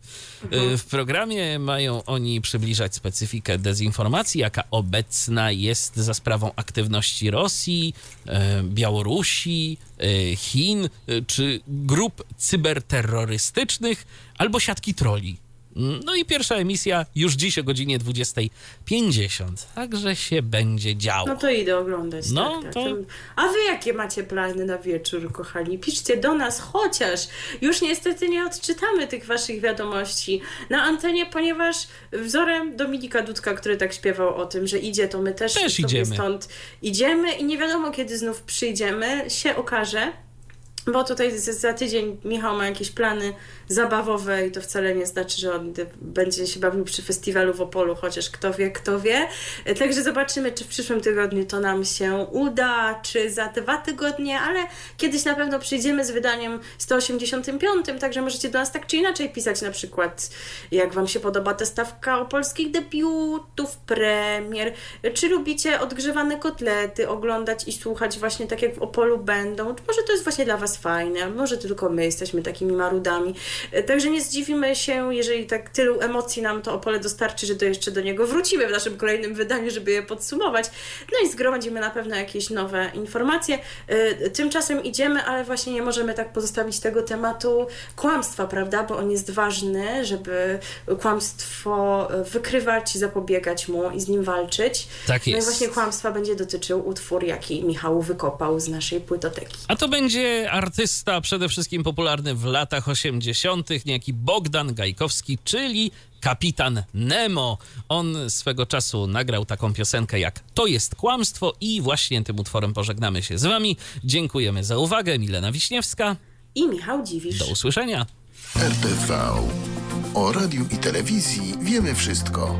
Y, W programie mają oni przybliżać specyfikę dezinformacji, jaka obecna jest za sprawą aktywności Rosji, e, Białorusi, e, Chin czy grup cyberterrorystycznych albo siatki troli. No i pierwsza emisja już dziś o godzinie 20.50, także się będzie działo. No to idę oglądać. No, tak, tak. to- A wy jakie macie plany na wieczór, kochani? Piszcie do nas, chociaż już niestety nie odczytamy tych waszych wiadomości na antenie, ponieważ wzorem Dominika Dudka, który tak śpiewał o tym, że idzie, to my też, Też idziemy. stąd idziemy i nie wiadomo kiedy znów przyjdziemy, się okaże. Bo tutaj za tydzień Michał ma jakieś plany zabawowe i to wcale nie znaczy, że on będzie się bawił przy festiwalu w Opolu, chociaż kto wie, kto wie. Także zobaczymy, czy w przyszłym tygodniu to nam się uda, czy za dwa tygodnie, ale kiedyś na pewno przyjdziemy z wydaniem 185, także możecie do nas tak czy inaczej pisać na przykład, jak Wam się podoba ta stawka o polskich debiutów, premier, czy lubicie odgrzewane kotlety oglądać i słuchać właśnie tak jak w Opolu będą, może to jest właśnie dla Was fajne, a może tylko my jesteśmy takimi marudami. E, Także nie zdziwimy się, jeżeli tak tylu emocji nam to Opole dostarczy, że to jeszcze do niego wrócimy w naszym kolejnym wydaniu, żeby je podsumować. No i zgromadzimy na pewno jakieś nowe informacje. E, Tymczasem idziemy, ale właśnie nie możemy tak pozostawić tego tematu kłamstwa, prawda? Bo on jest ważny, żeby kłamstwo e, wykrywać, zapobiegać mu i z nim walczyć. Tak No i jest. właśnie kłamstwa będzie dotyczył utwór, jaki Michał wykopał z naszej płytoteki. A to będzie artysta przede wszystkim popularny w latach 80., niejaki Bogdan Gajkowski, czyli kapitan Nemo. On swego czasu nagrał taką piosenkę jak To jest kłamstwo i właśnie tym utworem pożegnamy się z wami. Dziękujemy za uwagę. Milena Wiśniewska. I Michał Dziwisz. Do usłyszenia. RTV. O radiu i telewizji wiemy wszystko.